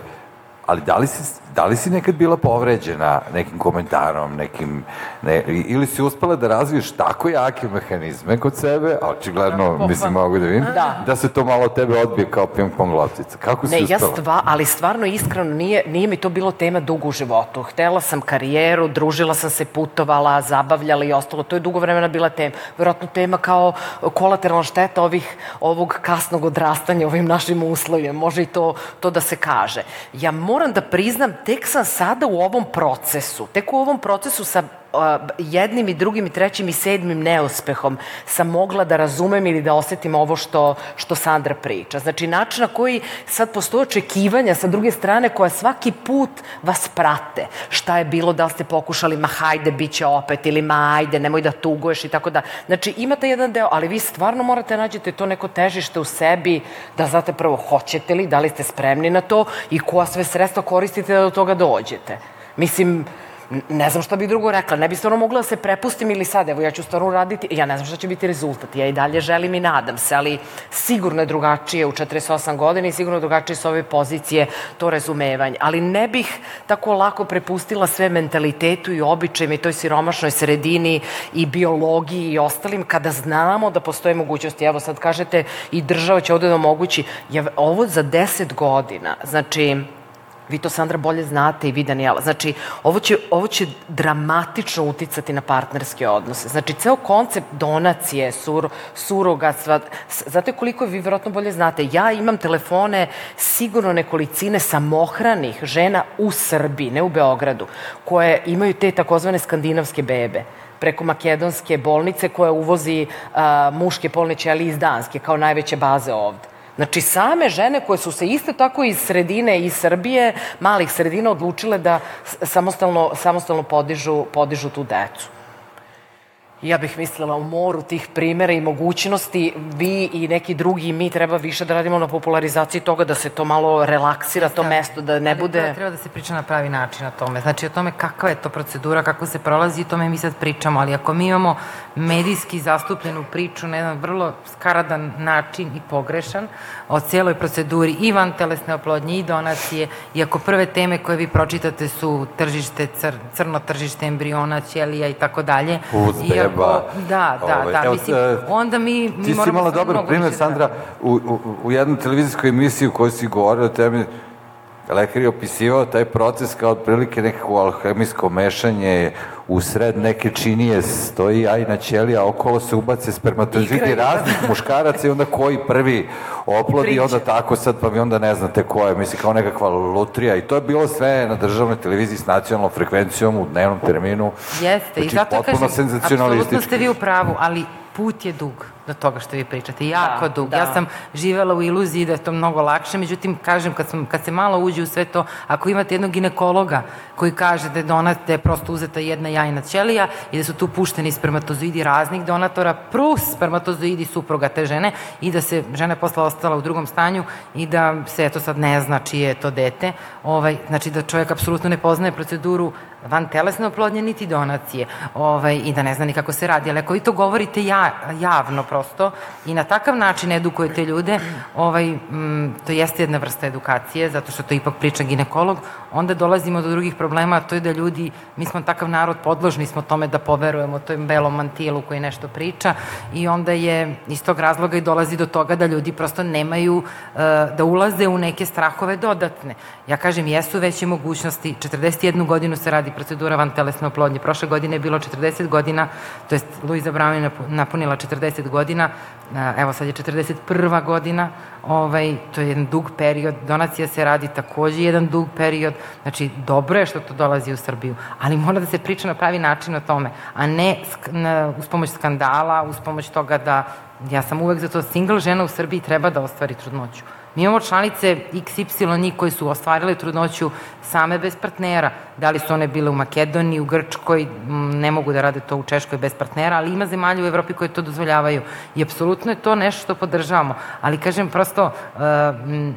ali da li, si, da li si nekad bila povređena nekim komentarom, nekim, ne, ili si uspela da razviješ tako jake mehanizme kod sebe, a očigledno, mislim, mogu da vidim, Da. da se to malo tebe odbije kao ping-pong loptica. Kako si Ne, ja uspela? stva, ali stvarno iskreno nije, nije mi to bilo tema dugo u životu. Htela sam karijeru, družila sam se, putovala, zabavljala i ostalo. To je dugo vremena bila tema. Vjerojatno tema kao kolateralna šteta ovih, ovog kasnog odrastanja ovim našim uslovima. Može i to, to da se kaže. Ja moram da priznam, tek sam sada u ovom procesu, tek u ovom procesu sa jednim i drugim i trećim i sedmim neuspehom sam mogla da razumem ili da osetim ovo što, što Sandra priča. Znači, način na koji sad postoje očekivanja sa druge strane koja svaki put vas prate. Šta je bilo, da ste pokušali, ma hajde, bit će opet, ili ma ajde, nemoj da tuguješ i tako da. Znači, imate jedan deo, ali vi stvarno morate nađete to neko težište u sebi, da znate prvo hoćete li, da li ste spremni na to i koja sve sredstva koristite da do toga dođete. Mislim, ne znam šta bih drugo rekla, ne bi stvarno mogla da se prepustim ili sad, evo ja ću stvarno uraditi, ja ne znam šta će biti rezultat, ja i dalje želim i nadam se, ali sigurno je drugačije u 48 godina i sigurno je drugačije s ove pozicije to razumevanje, ali ne bih tako lako prepustila sve mentalitetu i običajima i toj siromašnoj sredini i biologiji i ostalim kada znamo da postoje mogućnosti, evo sad kažete i država će ovde da omogući, ja, ovo za 10 godina, znači Vi to, Sandra, bolje znate i vi, Daniela. Znači, ovo će, ovo će dramatično uticati na partnerske odnose. Znači, ceo koncept donacije, sur, surogatstva, s- znate koliko vi vjerojatno bolje znate. Ja imam telefone sigurno nekolicine samohranih žena u Srbiji, ne u Beogradu, koje imaju te takozvane skandinavske bebe preko makedonske bolnice koja uvozi a, muške polne ćelije iz Danske kao najveće baze ovde. Znači, same žene koje su se isto tako iz sredine, iz Srbije, malih sredina, odlučile da samostalno, samostalno podižu, podižu tu decu. Ja bih mislila u moru tih primera i mogućnosti, vi i neki drugi mi treba više da radimo na popularizaciji toga, da se to malo relaksira, to mesto, da ne Ali bude... Treba, treba da se priča na pravi način o tome. Znači o tome kakva je to procedura, kako se prolazi, o tome mi sad pričamo, ali ako mi imamo medijski zastupljenu priču na jedan vrlo skaradan način i pogrešan o cijeloj proceduri i van telesne oplodnje i donacije, i ako prve teme koje vi pročitate su tržište, cr, crno tržište embriona, ćelija i tako dalje. Ako- beba. Da, da, Ovaj, da. evo, Mislim, e, onda mi, mi Ti si imala dobar primjer, da Sandra, u, u, u jednoj televizijskoj emisiji u kojoj si govorio o temi, lekar je opisivao taj proces kao otprilike nekako alhemijsko mešanje u sred neke činije stoji jajna ćelija, a okolo se ubace spermatozoidi Igraju, da. raznih muškaraca i onda koji prvi oplodi i onda tako sad pa vi onda ne znate ko je, misli kao nekakva lutrija i to je bilo sve na državnoj televiziji s nacionalnom frekvencijom u dnevnom terminu. Jeste, i Znači, zato potpuno kažem, apsolutno ste vi u pravu, ali put je dug do toga što vi pričate, jako Da, dug. da. Ja sam živela u iluziji da je to mnogo lakše, međutim, kažem, kad, sam, kad se malo uđe u sve to, ako imate jednog ginekologa koji kaže da je, donat, da je prosto uzeta jedna jajna ćelija i da su tu pušteni spermatozoidi raznih donatora, plus spermatozoidi supruga te žene i da se žena je posle ostala u drugom stanju i da se eto sad ne zna čije je to dete, ovaj, znači da čovjek apsolutno ne poznaje proceduru van telesne oplodnje niti donacije ovaj, i da ne zna ni kako se radi. Ali ako vi to govorite ja, javno prosto i na takav način edukujete ljude, ovaj, m, to jeste jedna vrsta edukacije, zato što to ipak priča ginekolog, onda dolazimo do drugih problema, a to je da ljudi, mi smo takav narod, podložni smo tome da poverujemo tom belom mantilu koji nešto priča i onda je iz tog razloga i dolazi do toga da ljudi prosto nemaju e, da ulaze u neke strahove dodatne. Ja kažem, jesu veće mogućnosti, 41 godinu se radi procedura van telesne oplodnje, prošle godine je bilo 40 godina, to jest Luiza Brown je napu- napunila 40 godina, godina, evo sad je 41. godina, ovaj, to je jedan dug period, donacija se radi takođe jedan dug period, znači dobro je što to dolazi u Srbiju, ali mora da se priča na pravi način o tome, a ne na, uz pomoć skandala, uz pomoć toga da ja sam uvek za to single žena u Srbiji treba da ostvari trudnoću. Mi imamo članice XY njih koji su ostvarile trudnoću same bez partnera. Da li su one bile u Makedoniji, u Grčkoj, ne mogu da rade to u Češkoj bez partnera, ali ima zemalja u Evropi koje to dozvoljavaju. I apsolutno je to nešto što podržavamo. Ali kažem, prosto, uh,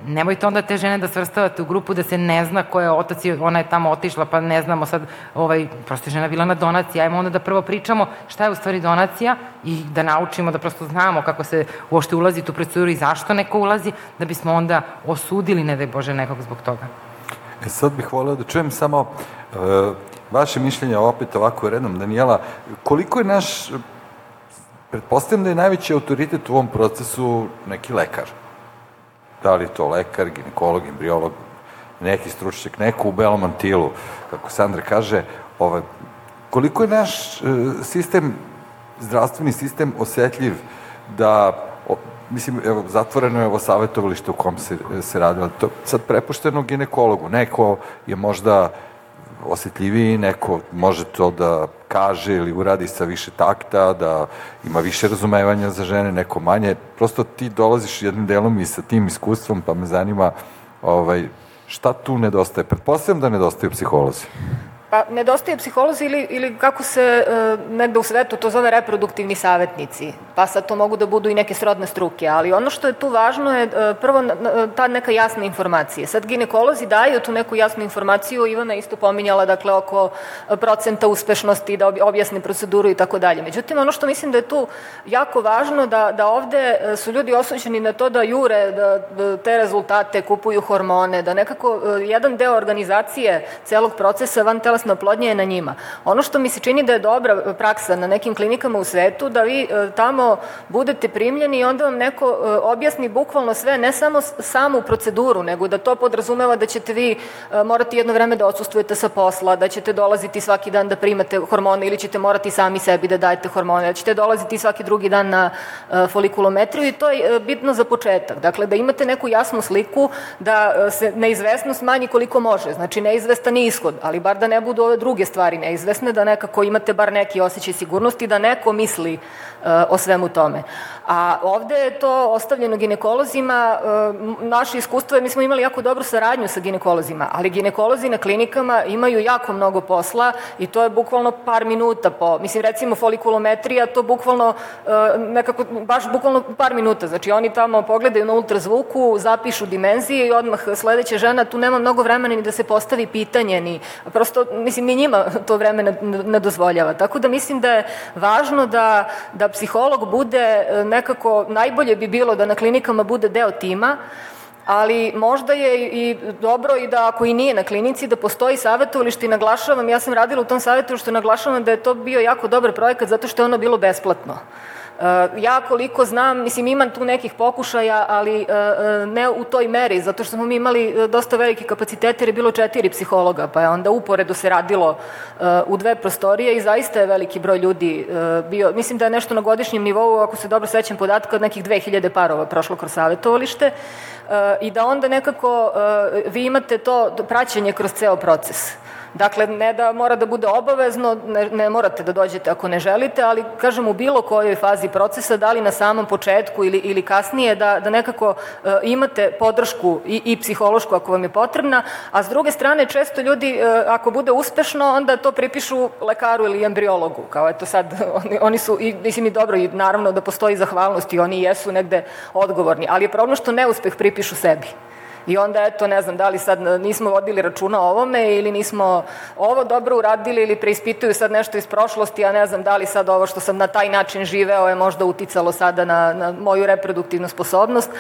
nemojte onda te žene da svrstavate u grupu da se ne zna ko je otac i ona je tamo otišla, pa ne znamo sad, ovaj, prosto je žena bila na donaciji. Ajmo onda da prvo pričamo šta je u stvari donacija i da naučimo da prosto znamo kako se uopšte ulazi tu proceduru i zašto neko ulazi, da bismo onda osudili, ne daj Bože, nekog zbog toga. E sad bih voleo da čujem samo uh, vaše mišljenje opet ovako redom, Daniela, koliko je naš, pretpostavljam da je najveći autoritet u ovom procesu neki lekar. Da li je to lekar, ginekolog, embriolog, neki stručnjak, neko u belom mantilu, kako Sandra kaže, ovaj, koliko je naš uh, sistem, zdravstveni sistem osetljiv da mislim, evo, zatvoreno je ovo savjetovalište u kom se, se radilo. To sad prepušteno ginekologu. Neko je možda osetljiviji, neko može to da kaže ili uradi sa više takta, da ima više razumevanja za žene, neko manje. Prosto ti dolaziš jednim delom i sa tim iskustvom, pa me zanima ovaj, šta tu nedostaje. Pretpostavljam da nedostaju psiholozi. Pa nedostaju psiholozi ili, ili kako se e, negde u svetu to zove reproduktivni savetnici, pa sad to mogu da budu i neke srodne struke, ali ono što je tu važno je e, prvo ta neka jasna informacija. Sad ginekolozi daju tu neku jasnu informaciju, Ivana isto pominjala dakle oko procenta uspešnosti, da objasne proceduru i tako dalje. Međutim, ono što mislim da je tu jako važno da, da ovde e, su ljudi osuđeni na to da jure, da, da te rezultate, kupuju hormone, da nekako e, jedan deo organizacije celog procesa van telesne oplodnje je na njima. Ono što mi se čini da je dobra praksa na nekim klinikama u svetu, da vi e, tamo budete primljeni i onda vam neko e, objasni bukvalno sve, ne samo samu proceduru, nego da to podrazumeva da ćete vi e, morati jedno vreme da odsustujete sa posla, da ćete dolaziti svaki dan da primate hormone ili ćete morati sami sebi da dajete hormone, da ćete dolaziti svaki drugi dan na folikulometriju i to je bitno za početak. Dakle, da imate neku jasnu sliku da se neizvesnost manji koliko može. Znači, neizvestan je ishod, ali bar da ne budu budu ove druge stvari neizvesne, da nekako imate bar neki osjećaj sigurnosti, da neko misli uh, o svemu tome. A ovde je to ostavljeno ginekolozima, uh, naše iskustvo je, mi smo imali jako dobru saradnju sa ginekolozima, ali ginekolozi na klinikama imaju jako mnogo posla i to je bukvalno par minuta po, mislim recimo folikulometrija, to bukvalno uh, nekako, baš bukvalno par minuta, znači oni tamo pogledaju na ultrazvuku, zapišu dimenzije i odmah sledeća žena, tu nema mnogo vremena ni da se postavi pitanje, ni prosto mislim, ni njima to vreme ne, ne dozvoljava. Tako da mislim da je važno da, da psiholog bude e, nekako, najbolje bi bilo da na klinikama bude deo tima, ali možda je i dobro i da ako i nije na klinici, da postoji savjetovalište i naglašavam, ja sam radila u tom savjetovalištu, naglašavam da je to bio jako dobar projekat zato što je ono bilo besplatno. Eh, ja koliko znam, mislim imam tu nekih pokušaja, ali eh, eh, ne u toj meri, zato što smo mi imali dosta velike kapacitete jer je bilo četiri psihologa, pa je onda uporedo se radilo u dve prostorije i zaista je veliki broj ljudi bio, mislim da je nešto na godišnjem nivou, ako se dobro sećam podatka, od nekih 2000 parova prošlo kroz savjetovalište i da onda nekako vi imate to praćenje kroz ceo proces. Dakle, ne da mora da bude obavezno, ne, ne morate da dođete ako ne želite, ali kažem u bilo kojoj fazi procesa, da li na samom početku ili, ili kasnije, da, da nekako uh, imate podršku i, i psihološku ako vam je potrebna, a s druge strane često ljudi uh, ako bude uspešno, onda to pripišu lekaru ili embriologu, kao eto sad, <laughs> oni, oni su, i, mislim i dobro, i naravno da postoji zahvalnost i oni jesu negde odgovorni, ali je problem što neuspeh pripišu sebi. I onda, eto, ne znam, da li sad nismo vodili računa o ovome ili nismo ovo dobro uradili ili preispituju sad nešto iz prošlosti, a ne znam da li sad ovo što sam na taj način živeo je možda uticalo sada na, na moju reproduktivnu sposobnost. E,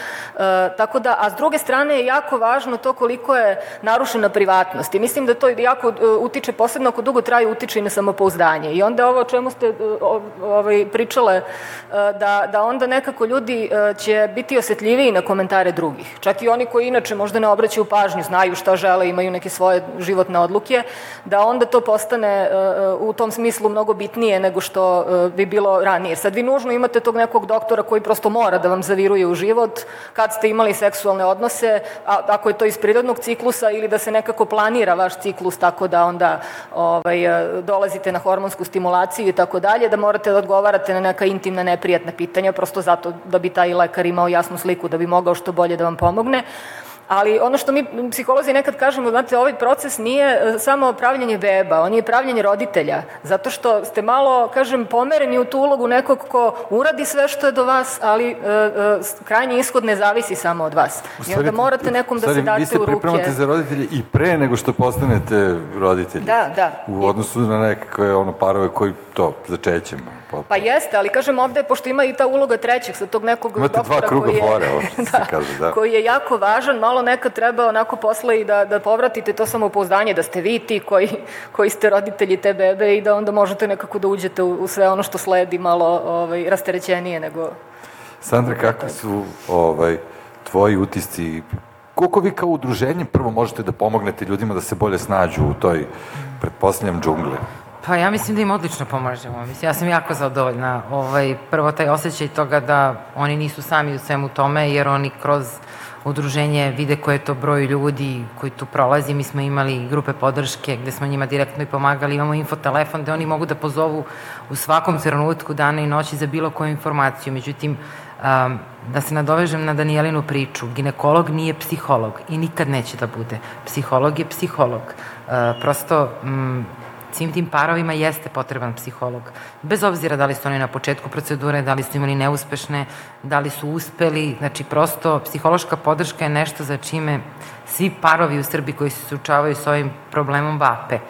tako da, a s druge strane je jako važno to koliko je narušena privatnost. I mislim da to jako e, utiče, posebno ako dugo traju, utiče i na samopouzdanje. I onda ovo o čemu ste e, ovaj, pričale, e, da, da onda nekako ljudi će biti osetljiviji na komentare drugih. Čak i oni koji inače inače možda ne obraćaju pažnju, znaju šta žele, imaju neke svoje životne odluke, da onda to postane uh, u tom smislu mnogo bitnije nego što uh, bi bilo ranije. Sad vi nužno imate tog nekog doktora koji prosto mora da vam zaviruje u život kad ste imali seksualne odnose, a, ako je to iz prirodnog ciklusa ili da se nekako planira vaš ciklus tako da onda ovaj, dolazite na hormonsku stimulaciju i tako dalje, da morate da odgovarate na neka intimna neprijatna pitanja, prosto zato da bi taj lekar imao jasnu sliku, da bi mogao što bolje da vam pomogne. Ali ono što mi psiholozi nekad kažemo, znate, ovaj proces nije e, samo pravljenje beba, on je pravljenje roditelja, zato što ste malo, kažem, pomereni u tu ulogu nekog ko uradi sve što je do vas, ali e, e, krajnji ishod ne zavisi samo od vas. I onda morate nekom da se date u ruke. Vi se pripremate za roditelje i pre nego što postanete roditelji. Da, da. U odnosu na nekakve ono, parove koji to začećem. Pa, pa jeste, ali kažem ovde, pošto ima i ta uloga trećeg sa tog nekog Imate doktora dva kruga koji je, fore, ovo što <laughs> da, se kaže, da. koji je jako važan, malo nekad treba onako posle i da, da povratite to samopouzdanje, da ste vi ti koji, koji ste roditelji te bebe i da onda možete nekako da uđete u, u sve ono što sledi malo ovaj, rasterećenije nego... Sandra, kakvi su ovaj, tvoji utisci koliko vi kao udruženje prvo možete da pomognete ljudima da se bolje snađu u toj, pretpostavljam, džungli? Pa ja mislim da im odlično pomažemo. Mislim, ja sam jako zadovoljna. Ovaj, prvo taj osjećaj toga da oni nisu sami u svemu tome, jer oni kroz udruženje vide koje je to broj ljudi koji tu prolazi. Mi smo imali grupe podrške gde smo njima direktno i pomagali. Imamo infotelefon gde oni mogu da pozovu u svakom trenutku dana i noći za bilo koju informaciju. Međutim, um, da se nadovežem na Danijelinu priču, ginekolog nije psiholog i nikad neće da bude. Psiholog je psiholog. Uh, prosto, um, svim tim parovima jeste potreban psiholog. Bez obzira da li su oni na početku procedure, da li su imali neuspešne, da li su uspeli, znači prosto psihološka podrška je nešto za čime svi parovi u Srbiji koji se sučavaju s ovim problemom vape. E,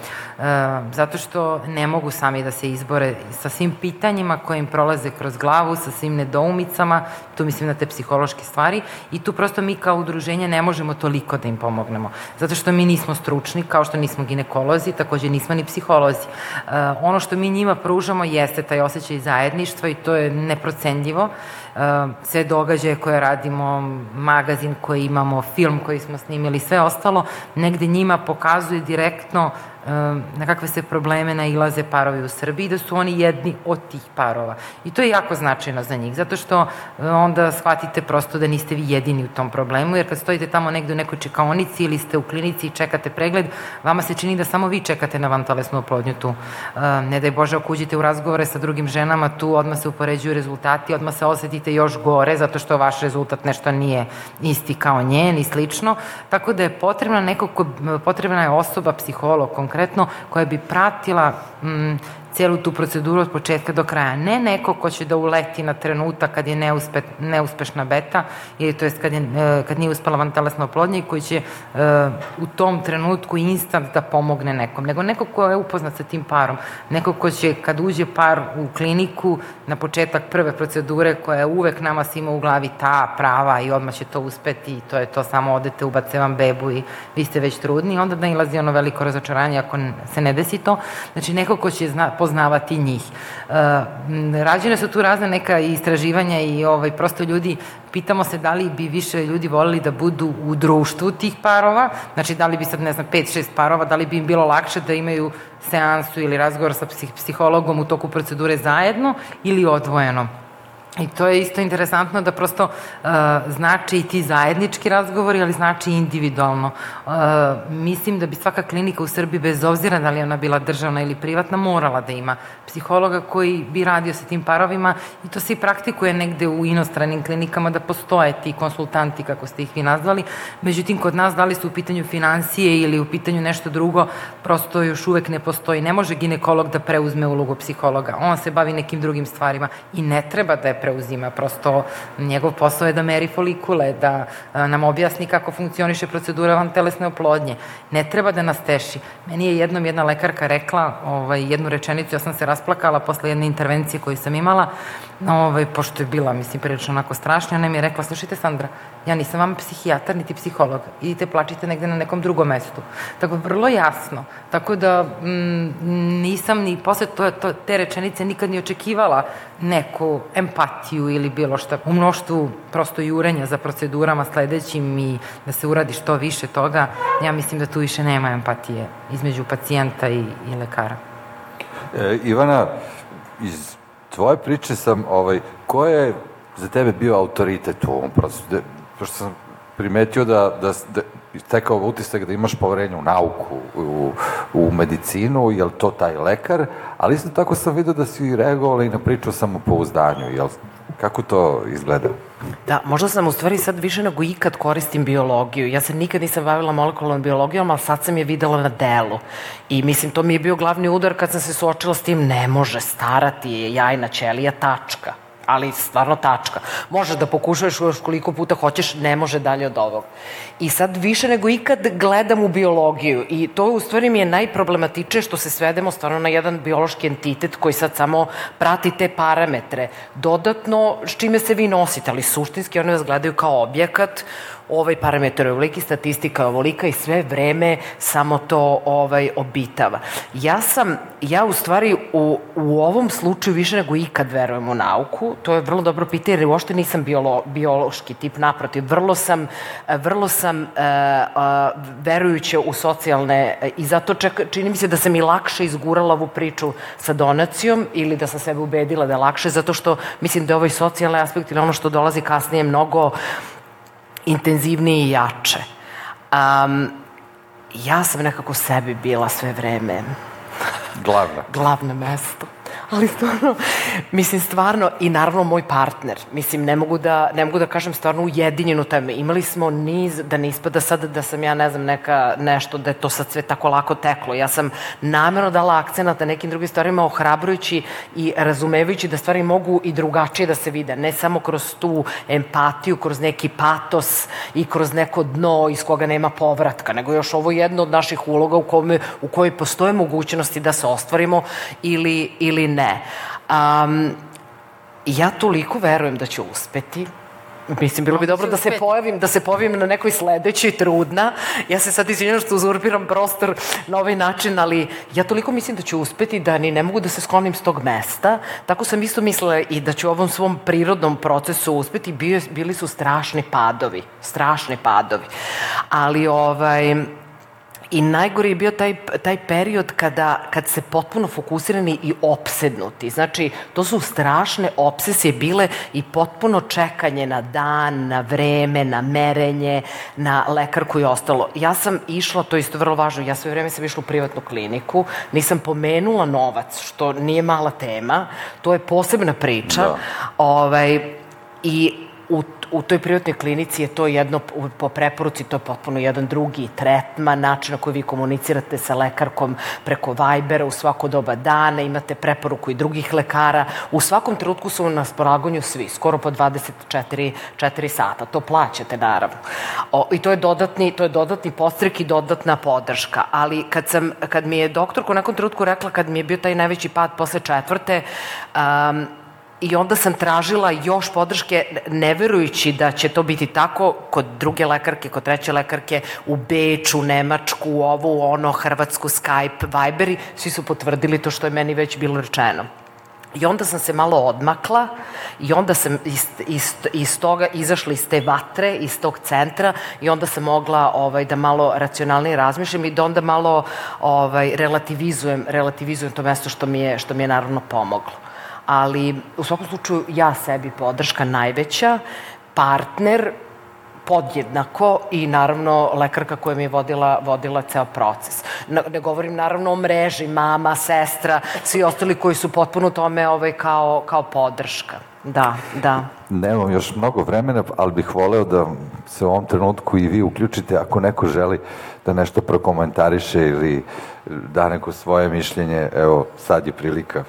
zato što ne mogu sami da se izbore sa svim pitanjima koje im prolaze kroz glavu, sa svim nedoumicama, tu mislim na te psihološke stvari i tu prosto mi kao udruženje ne možemo toliko da im pomognemo. Zato što mi nismo stručni, kao što nismo ginekolozi, takođe nismo ni psiholozi. E, ono što mi njima pružamo jeste taj osjećaj zajedništva i to je neprocenljivo. Sve događaje koje radimo, magazin koji imamo, film koji smo snimili, sve ostalo, negde njima pokazuje direktno na kakve se probleme nailaze parovi u Srbiji, da su oni jedni od tih parova. I to je jako značajno za njih, zato što e, onda shvatite prosto da niste vi jedini u tom problemu, jer kad stojite tamo negde u nekoj čekaonici ili ste u klinici i čekate pregled, vama se čini da samo vi čekate na vantalesnu oplodnju tu. Ne daj Bože, ako uđete u razgovore sa drugim ženama, tu odmah se upoređuju rezultati, odmah se osetite još gore, zato što vaš rezultat nešto nije isti kao njen i slično. Tako da je potrebna neko ko, potrebna je osoba, psiholog, konkretno, koja bi pratila mm, celu tu proceduru od početka do kraja. Ne neko ko će da uleti na trenutak kad je neuspe, neuspešna beta ili to jest kad, je, e, kad nije uspela vantelesna oplodnja i koji će uh, u tom trenutku instant da pomogne nekom, nego neko ko je upoznat sa tim parom, neko ko će kad uđe par u kliniku na početak prve procedure koja je uvek nama svima u glavi ta prava i odmah će to uspeti i to je to samo odete, ubace vam bebu i vi ste već trudni, onda da ilazi ono veliko razočaranje ako se ne desi to. Znači neko ko će zna, poznavati njih. E, rađene su tu razne neka istraživanja i ovaj, prosto ljudi, pitamo se da li bi više ljudi volili da budu u društvu tih parova, znači da li bi sad, ne znam, 5-6 parova, da li bi im bilo lakše da imaju seansu ili razgovor sa psih, psihologom u toku procedure zajedno ili odvojeno. I to je isto interesantno da prosto uh, znači i ti zajednički razgovori, ali znači i individualno. Uh, mislim da bi svaka klinika u Srbiji, bez obzira da li ona bila državna ili privatna, morala da ima psihologa koji bi radio sa tim parovima i to se i praktikuje negde u inostranim klinikama da postoje ti konsultanti, kako ste ih vi nazvali. Međutim, kod nas, da li su u pitanju financije ili u pitanju nešto drugo, prosto još uvek ne postoji. Ne može ginekolog da preuzme ulogu psihologa. On se bavi nekim drugim stvarima i ne treba da je preuzima. Prosto njegov posao je da meri folikule, da nam objasni kako funkcioniše procedura van telesne oplodnje. Ne treba da nas teši. Meni je jednom jedna lekarka rekla ovaj, jednu rečenicu, ja sam se rasplakala posle jedne intervencije koju sam imala, ovaj, pošto je bila, mislim, prilično onako strašna, ona mi je rekla, slušajte Sandra, ja nisam vam psihijatar niti psiholog, idite plačite negde na nekom drugom mestu. Tako, vrlo jasno. Tako da m, mm, nisam ni posle to, to, te rečenice nikad ni očekivala neku empatiju ili bilo šta, u mnoštvu prosto jurenja za procedurama sledećim i da se uradi što više toga, ja mislim da tu više nema empatije između pacijenta i, i lekara. E, Ivana, iz tvoje priče sam, ovaj, ko je za tebe bio autoritet u ovom procesu? Pošto sam primetio da, da, da tekao utisak da imaš poverenje u nauku, u, u medicinu, je li to taj lekar, ali isto tako sam vidio da si reagovala i na priču o samopouzdanju, jel, kako to izgleda? Da, možda sam u stvari sad više nego ikad koristim biologiju. Ja se nikad nisam bavila molekularnom biologijom, ali sad sam je videla na delu. I mislim, to mi je bio glavni udar kad sam se suočila s tim, ne može starati je jajna ćelija, tačka ali stvarno tačka. Možeš da pokušaš još koliko puta hoćeš, ne može dalje od ovog. I sad više nego ikad gledam u biologiju i to u stvari mi je najproblematičnije što se svedemo stvarno na jedan biološki entitet koji sad samo prati te parametre. Dodatno, s čime se vi nosite, ali suštinski oni vas gledaju kao objekat ovaj parametar je ovoliki, statistika je ovolika i sve vreme samo to ovaj obitava. Ja sam, ja u stvari u, u ovom slučaju više nego ikad verujem u nauku, to je vrlo dobro pitanje jer uopšte nisam biolo, biološki tip, naprotiv, vrlo sam, vrlo sam uh, uh, verujuće u socijalne i zato čak, čini mi se da sam i lakše izgurala ovu priču sa donacijom ili da sam sebe ubedila da je lakše, zato što mislim da je ovaj socijalni aspekt ili ono što dolazi kasnije mnogo intenzivnije i jače. Um, ja sam nekako sebi bila sve vreme. Glavna. Glavna mesto ali stvarno, mislim stvarno, i naravno moj partner, mislim, ne mogu da, ne mogu da kažem stvarno ujedinjenu teme. Imali smo niz, da ne ispada sad da sam ja, ne znam, neka, nešto, da je to sad sve tako lako teklo. Ja sam namerno dala akcenat na nekim drugim stvarima, ohrabrujući i razumevajući da stvari mogu i drugačije da se vide, ne samo kroz tu empatiju, kroz neki patos i kroz neko dno iz koga nema povratka, nego još ovo jedno od naših uloga u, kome, u kojoj postoje mogućnosti da se ostvarimo ili, ili ne ne. Um, ja toliko verujem da ću uspeti, Mislim, bilo bi dobro da se pojavim, da se pojavim na nekoj sledećoj trudna. Ja se sad izvinjam što uzurpiram prostor na ovaj način, ali ja toliko mislim da ću uspeti da ni ne mogu da se sklonim s tog mesta. Tako sam isto mislila i da ću u ovom svom prirodnom procesu uspeti. Bili su strašni padovi, strašni padovi. Ali ovaj, I najgore je bio taj, taj period kada, kad se potpuno fokusirani i opsednuti. Znači, to su strašne obsesije bile i potpuno čekanje na dan, na vreme, na merenje, na lekarku i ostalo. Ja sam išla, to je isto vrlo važno, ja sve vreme sam išla u privatnu kliniku, nisam pomenula novac, što nije mala tema, to je posebna priča. Da. Ovaj, I u u toj privatnoj klinici je to jedno, po preporuci, to je potpuno jedan drugi tretman, način na koji vi komunicirate sa lekarkom preko Vibera u svako doba dana, imate preporuku i drugih lekara. U svakom trenutku su na spolaganju svi, skoro po 24 4 sata. To plaćate, naravno. O, I to je dodatni, to je dodatni postrek i dodatna podrška. Ali kad, sam, kad mi je doktorka u nekom trenutku rekla, kad mi je bio taj najveći pad posle četvrte, um, I onda sam tražila još podrške, ne verujući da će to biti tako kod druge lekarke, kod treće lekarke, u Beču, Nemačku, ovu, ono, Hrvatsku, Skype, Viberi, svi su potvrdili to što je meni već bilo rečeno. I onda sam se malo odmakla i onda sam iz, iz, iz toga izašla iz te vatre, iz tog centra i onda sam mogla ovaj, da malo racionalnije razmišljam i da onda malo ovaj, relativizujem, relativizujem to mesto što mi je, što mi je naravno pomoglo ali u svakom slučaju ja sebi podrška najveća, partner podjednako i naravno lekarka koja mi je vodila, vodila ceo proces. Ne, govorim naravno o mreži, mama, sestra, svi ostali koji su potpuno tome ovaj, kao, kao podrška. Da, da. Nemam još mnogo vremena, ali bih voleo da se u ovom trenutku i vi uključite ako neko želi da nešto prokomentariše ili da neko svoje mišljenje, evo sad je prilika.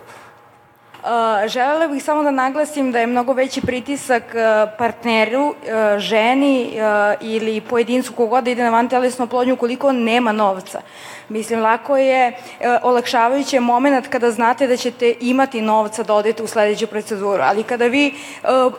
Želela bih samo da naglasim da je mnogo veći pritisak uh, partneru, uh, ženi uh, ili pojedincu kogod ide na vantelesnu oplodnju koliko nema novca. Mislim, lako je olakšavajući moment kada znate da ćete imati novca da odete u sledeću proceduru, ali kada vi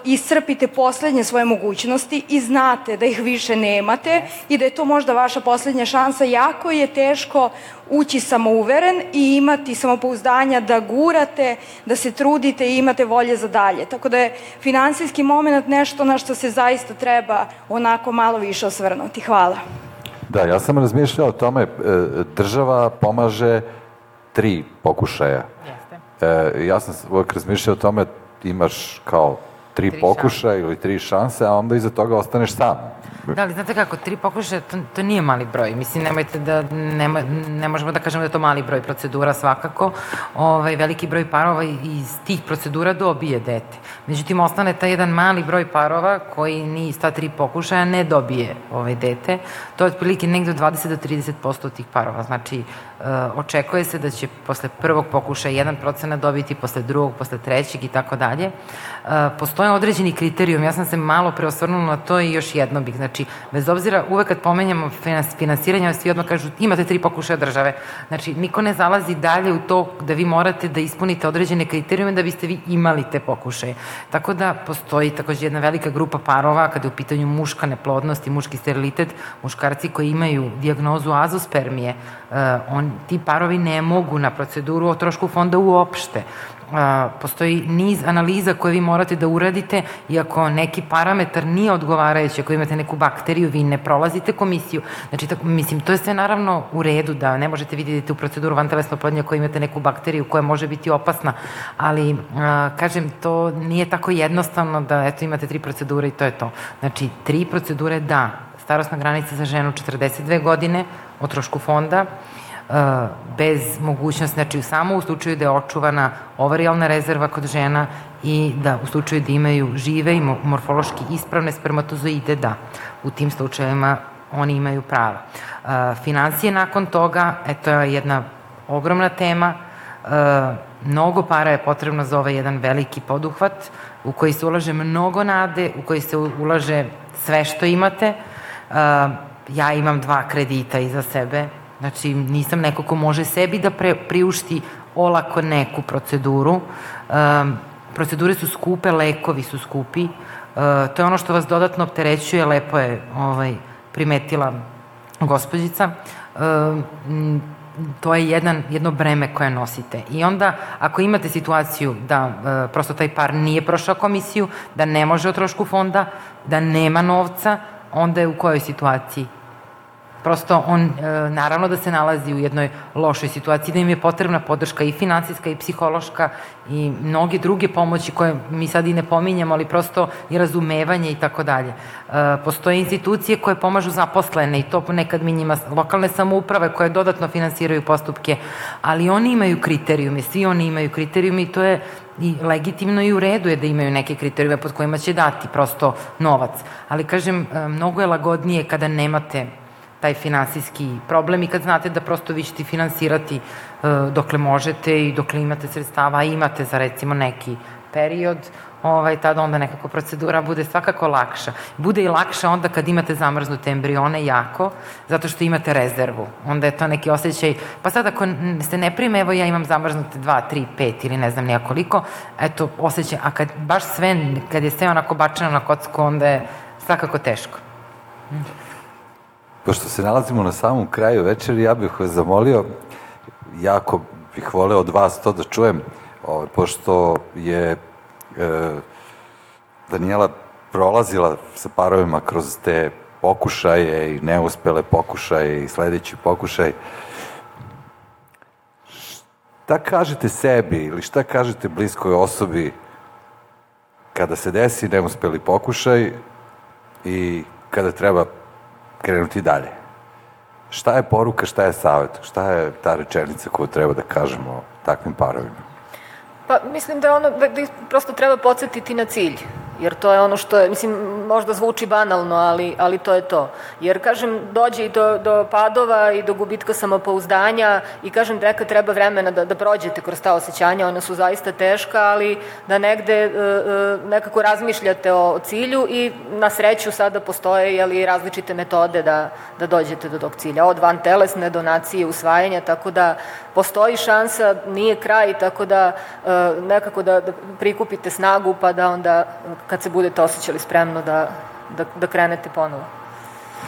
iscrpite poslednje svoje mogućnosti i znate da ih više nemate i da je to možda vaša poslednja šansa, jako je teško ući samouveren i imati samopouzdanja da gurate, da se trudite i imate volje za dalje. Tako da je finansijski moment nešto na što se zaista treba onako malo više osvrnuti. Hvala. Da, ja sam razmišljao o tome, e, država pomaže tri pokušaja. Jeste. E, ja sam uvek razmišljao o tome, imaš kao tri, Tri pokušaja ili tri šanse, a onda iza toga ostaneš sam. Da, ali znate kako, tri pokušaja, to, to nije mali broj. Mislim, nemojte da, nema, ne možemo da kažemo da je to mali broj procedura svakako. Ovaj, veliki broj parova iz tih procedura dobije dete. Međutim, ostane taj jedan mali broj parova koji ni iz ta tri pokušaja ne dobije ovaj dete. To je otprilike negde od 20 do 30% tih parova. Znači, očekuje se da će posle prvog pokušaja 1% dobiti, posle drugog, posle trećeg i tako dalje. E, Postoje određeni kriterijum, ja sam se malo preosvrnula na to i još jedno bih, znači, bez obzira, uvek kad pomenjamo finans, finansiranje, svi odmah kažu imate tri pokušaja države. Znači, niko ne zalazi dalje u to da vi morate da ispunite određene kriterijume da biste vi imali te pokušaje. Tako da postoji takođe jedna velika grupa parova kada je u pitanju muška neplodnost i muški sterilitet, muškarci koji imaju dijagnozu azospermije, uh, on, ti parovi ne mogu na proceduru o trošku fonda uopšte postoji niz analiza koje vi morate da uradite i ako neki parametar nije odgovarajući, ako imate neku bakteriju, vi ne prolazite komisiju. Znači, tako, mislim, to je sve naravno u redu da ne možete vidjeti u proceduru vantelesno oplodnje ako imate neku bakteriju koja može biti opasna, ali, a, kažem, to nije tako jednostavno da, eto, imate tri procedure i to je to. Znači, tri procedure, da, starostna granica za ženu 42 godine o trošku fonda, bez mogućnosti, znači samo u slučaju da je očuvana ovarijalna rezerva kod žena i da u slučaju da imaju žive i morfološki ispravne spermatozoide, da, u tim slučajevima oni imaju prava. Financije nakon toga, eto je jedna ogromna tema, mnogo para je potrebno za ovaj jedan veliki poduhvat u koji se ulaže mnogo nade, u koji se ulaže sve što imate. Ja imam dva kredita iza sebe, Znači, nisam neko ko može sebi da pre, priušti olako neku proceduru. Um, procedure su skupe, lekovi su skupi. Uh, to je ono što vas dodatno opterećuje, lepo je ovaj, primetila gospođica. Um, to je jedan, jedno breme koje nosite. I onda, ako imate situaciju da e, prosto taj par nije prošao komisiju, da ne može o trošku fonda, da nema novca, onda je u kojoj situaciji? Prosto on, e, naravno da se nalazi u jednoj lošoj situaciji, da im je potrebna podrška i finansijska i psihološka i mnoge druge pomoći koje mi sad i ne pominjamo, ali prosto i razumevanje i tako dalje. E, postoje institucije koje pomažu zaposlene i to nekad mi njima, lokalne samouprave koje dodatno finansiraju postupke, ali oni imaju kriterijume, svi oni imaju kriterijume i to je i legitimno i u redu je da imaju neke kriterijume pod kojima će dati prosto novac. Ali kažem, e, mnogo je lagodnije kada nemate taj finansijski problem i kad znate da prosto vi ćete finansirati uh, dokle možete i dokle imate sredstava, a imate za recimo neki period, ovaj, tada onda nekako procedura bude svakako lakša. Bude i lakša onda kad imate zamrznute embrione jako, zato što imate rezervu. Onda je to neki osjećaj, pa sad ako se ne prime, evo ja imam zamrznute 2, 3, 5 ili ne znam nijakoliko, eto osjećaj, a kad baš sve, kad je sve onako bačeno na kocku, onda je svakako teško. Mm. Pošto se nalazimo na samom kraju večeri, ja bih vas zamolio, jako bih voleo od vas to da čujem, ovaj, pošto je e, Daniela prolazila sa parovima kroz te pokušaje i neuspele pokušaje i sledeći pokušaj. Šta kažete sebi ili šta kažete bliskoj osobi kada se desi neuspeli pokušaj i kada treba krenuti dalje. Šta je poruka, šta je savjet, šta je ta rečenica koju treba da kažemo takvim parovima? Pa mislim da ono, da, da prosto treba podsjetiti na cilj jer to je ono što je, mislim, možda zvuči banalno, ali, ali to je to. Jer, kažem, dođe i do, do padova i do gubitka samopouzdanja i, kažem, neka treba vremena da, da prođete kroz ta osjećanja, ona su zaista teška, ali da negde e, e, nekako razmišljate o cilju i na sreću sada postoje jeli, različite metode da, da dođete do tog cilja. Od van telesne donacije, usvajanja, tako da postoji šansa, nije kraj, tako da e, nekako da, da prikupite snagu pa da onda kad se budete osjećali spremno da, da, da krenete ponovo.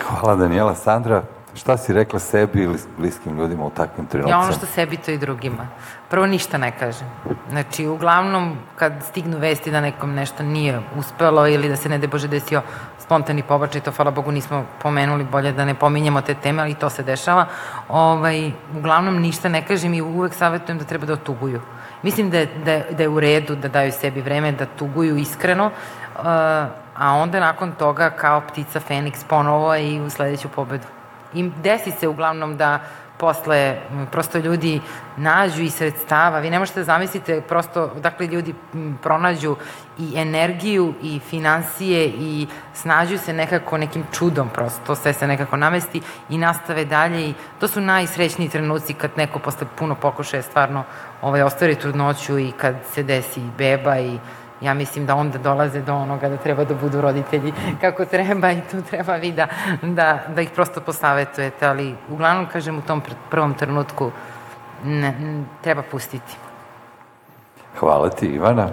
Hvala Daniela. Sandra, Šta si rekla sebi ili bliskim ljudima u takvim trenucima? Ja ono što sebi, to i drugima. Prvo ništa ne kažem. Znači, uglavnom, kad stignu vesti da nekom nešto nije uspelo ili da se ne de Bože desio spontani pobačaj, to hvala Bogu nismo pomenuli, bolje da ne pominjemo te teme, ali to se dešava. Ovaj, uglavnom ništa ne kažem i uvek savjetujem da treba da otuguju. Mislim da je, da, je, da je u redu da daju sebi vreme da tuguju iskreno, uh, a onda nakon toga kao ptica Feniks ponovo i u sledeću pobedu. I desi se uglavnom da posle prosto ljudi nađu i sredstava. Vi ne možete da zamislite prosto dakle ljudi pronađu i energiju i financije i snađu se nekako nekim čudom prosto, sve se nekako namesti i nastave dalje i to su najsrećniji trenuci kad neko posle puno pokušaja stvarno ovaj, ostvari trudnoću i kad se desi beba i ja mislim da onda dolaze do onoga da treba da budu roditelji kako treba i tu treba vi da, da, da ih prosto posavetujete, ali uglavnom, kažem, u tom prvom trenutku ne, treba pustiti. Hvala ti, Ivana.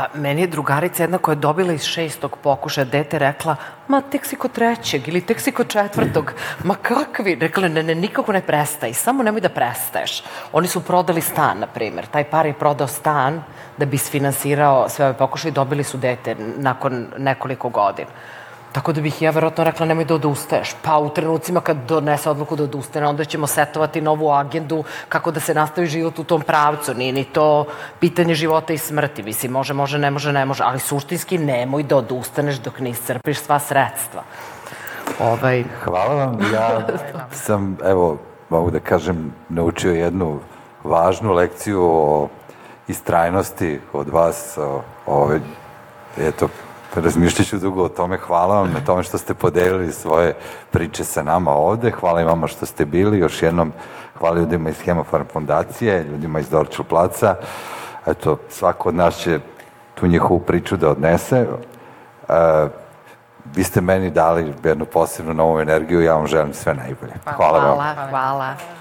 Pa, meni je drugarica jedna koja je dobila iz šestog pokušaja dete rekla, ma tek si kod trećeg ili tek si kod četvrtog. Ma kakvi? Rekla, ne, ne, nikako ne prestaj, samo nemoj da prestaješ. Oni su prodali stan, na primjer. Taj par je prodao stan da bi sfinansirao sve ove pokušaje i dobili su dete nakon nekoliko godina. Tako da bih ja verovatno rekla nemoj da odustaješ. Pa u trenucima kad donese odluku da odustane, onda ćemo setovati novu agendu kako da se nastavi život u tom pravcu. Nije ni to pitanje života i smrti. Mislim, može, može, ne može, ne može. Ali suštinski nemoj da odustaneš dok ne iscrpiš sva sredstva. Ovaj... Hvala vam. Ja sam, evo, mogu da kažem, naučio jednu važnu lekciju o istrajnosti od vas. O, o, eto, razmišljaću dugo o tome. Hvala vam na tome što ste podelili svoje priče sa nama ovde. Hvala i vama što ste bili. Još jednom hvala ljudima iz Hemofarm fondacije, ljudima iz Dorču placa. Eto, svako od nas će tu njihovu priču da odnese. Uh, vi ste meni dali jednu posebnu novu energiju, ja vam želim sve najbolje. Hvala, hvala vam. Hvala. hvala.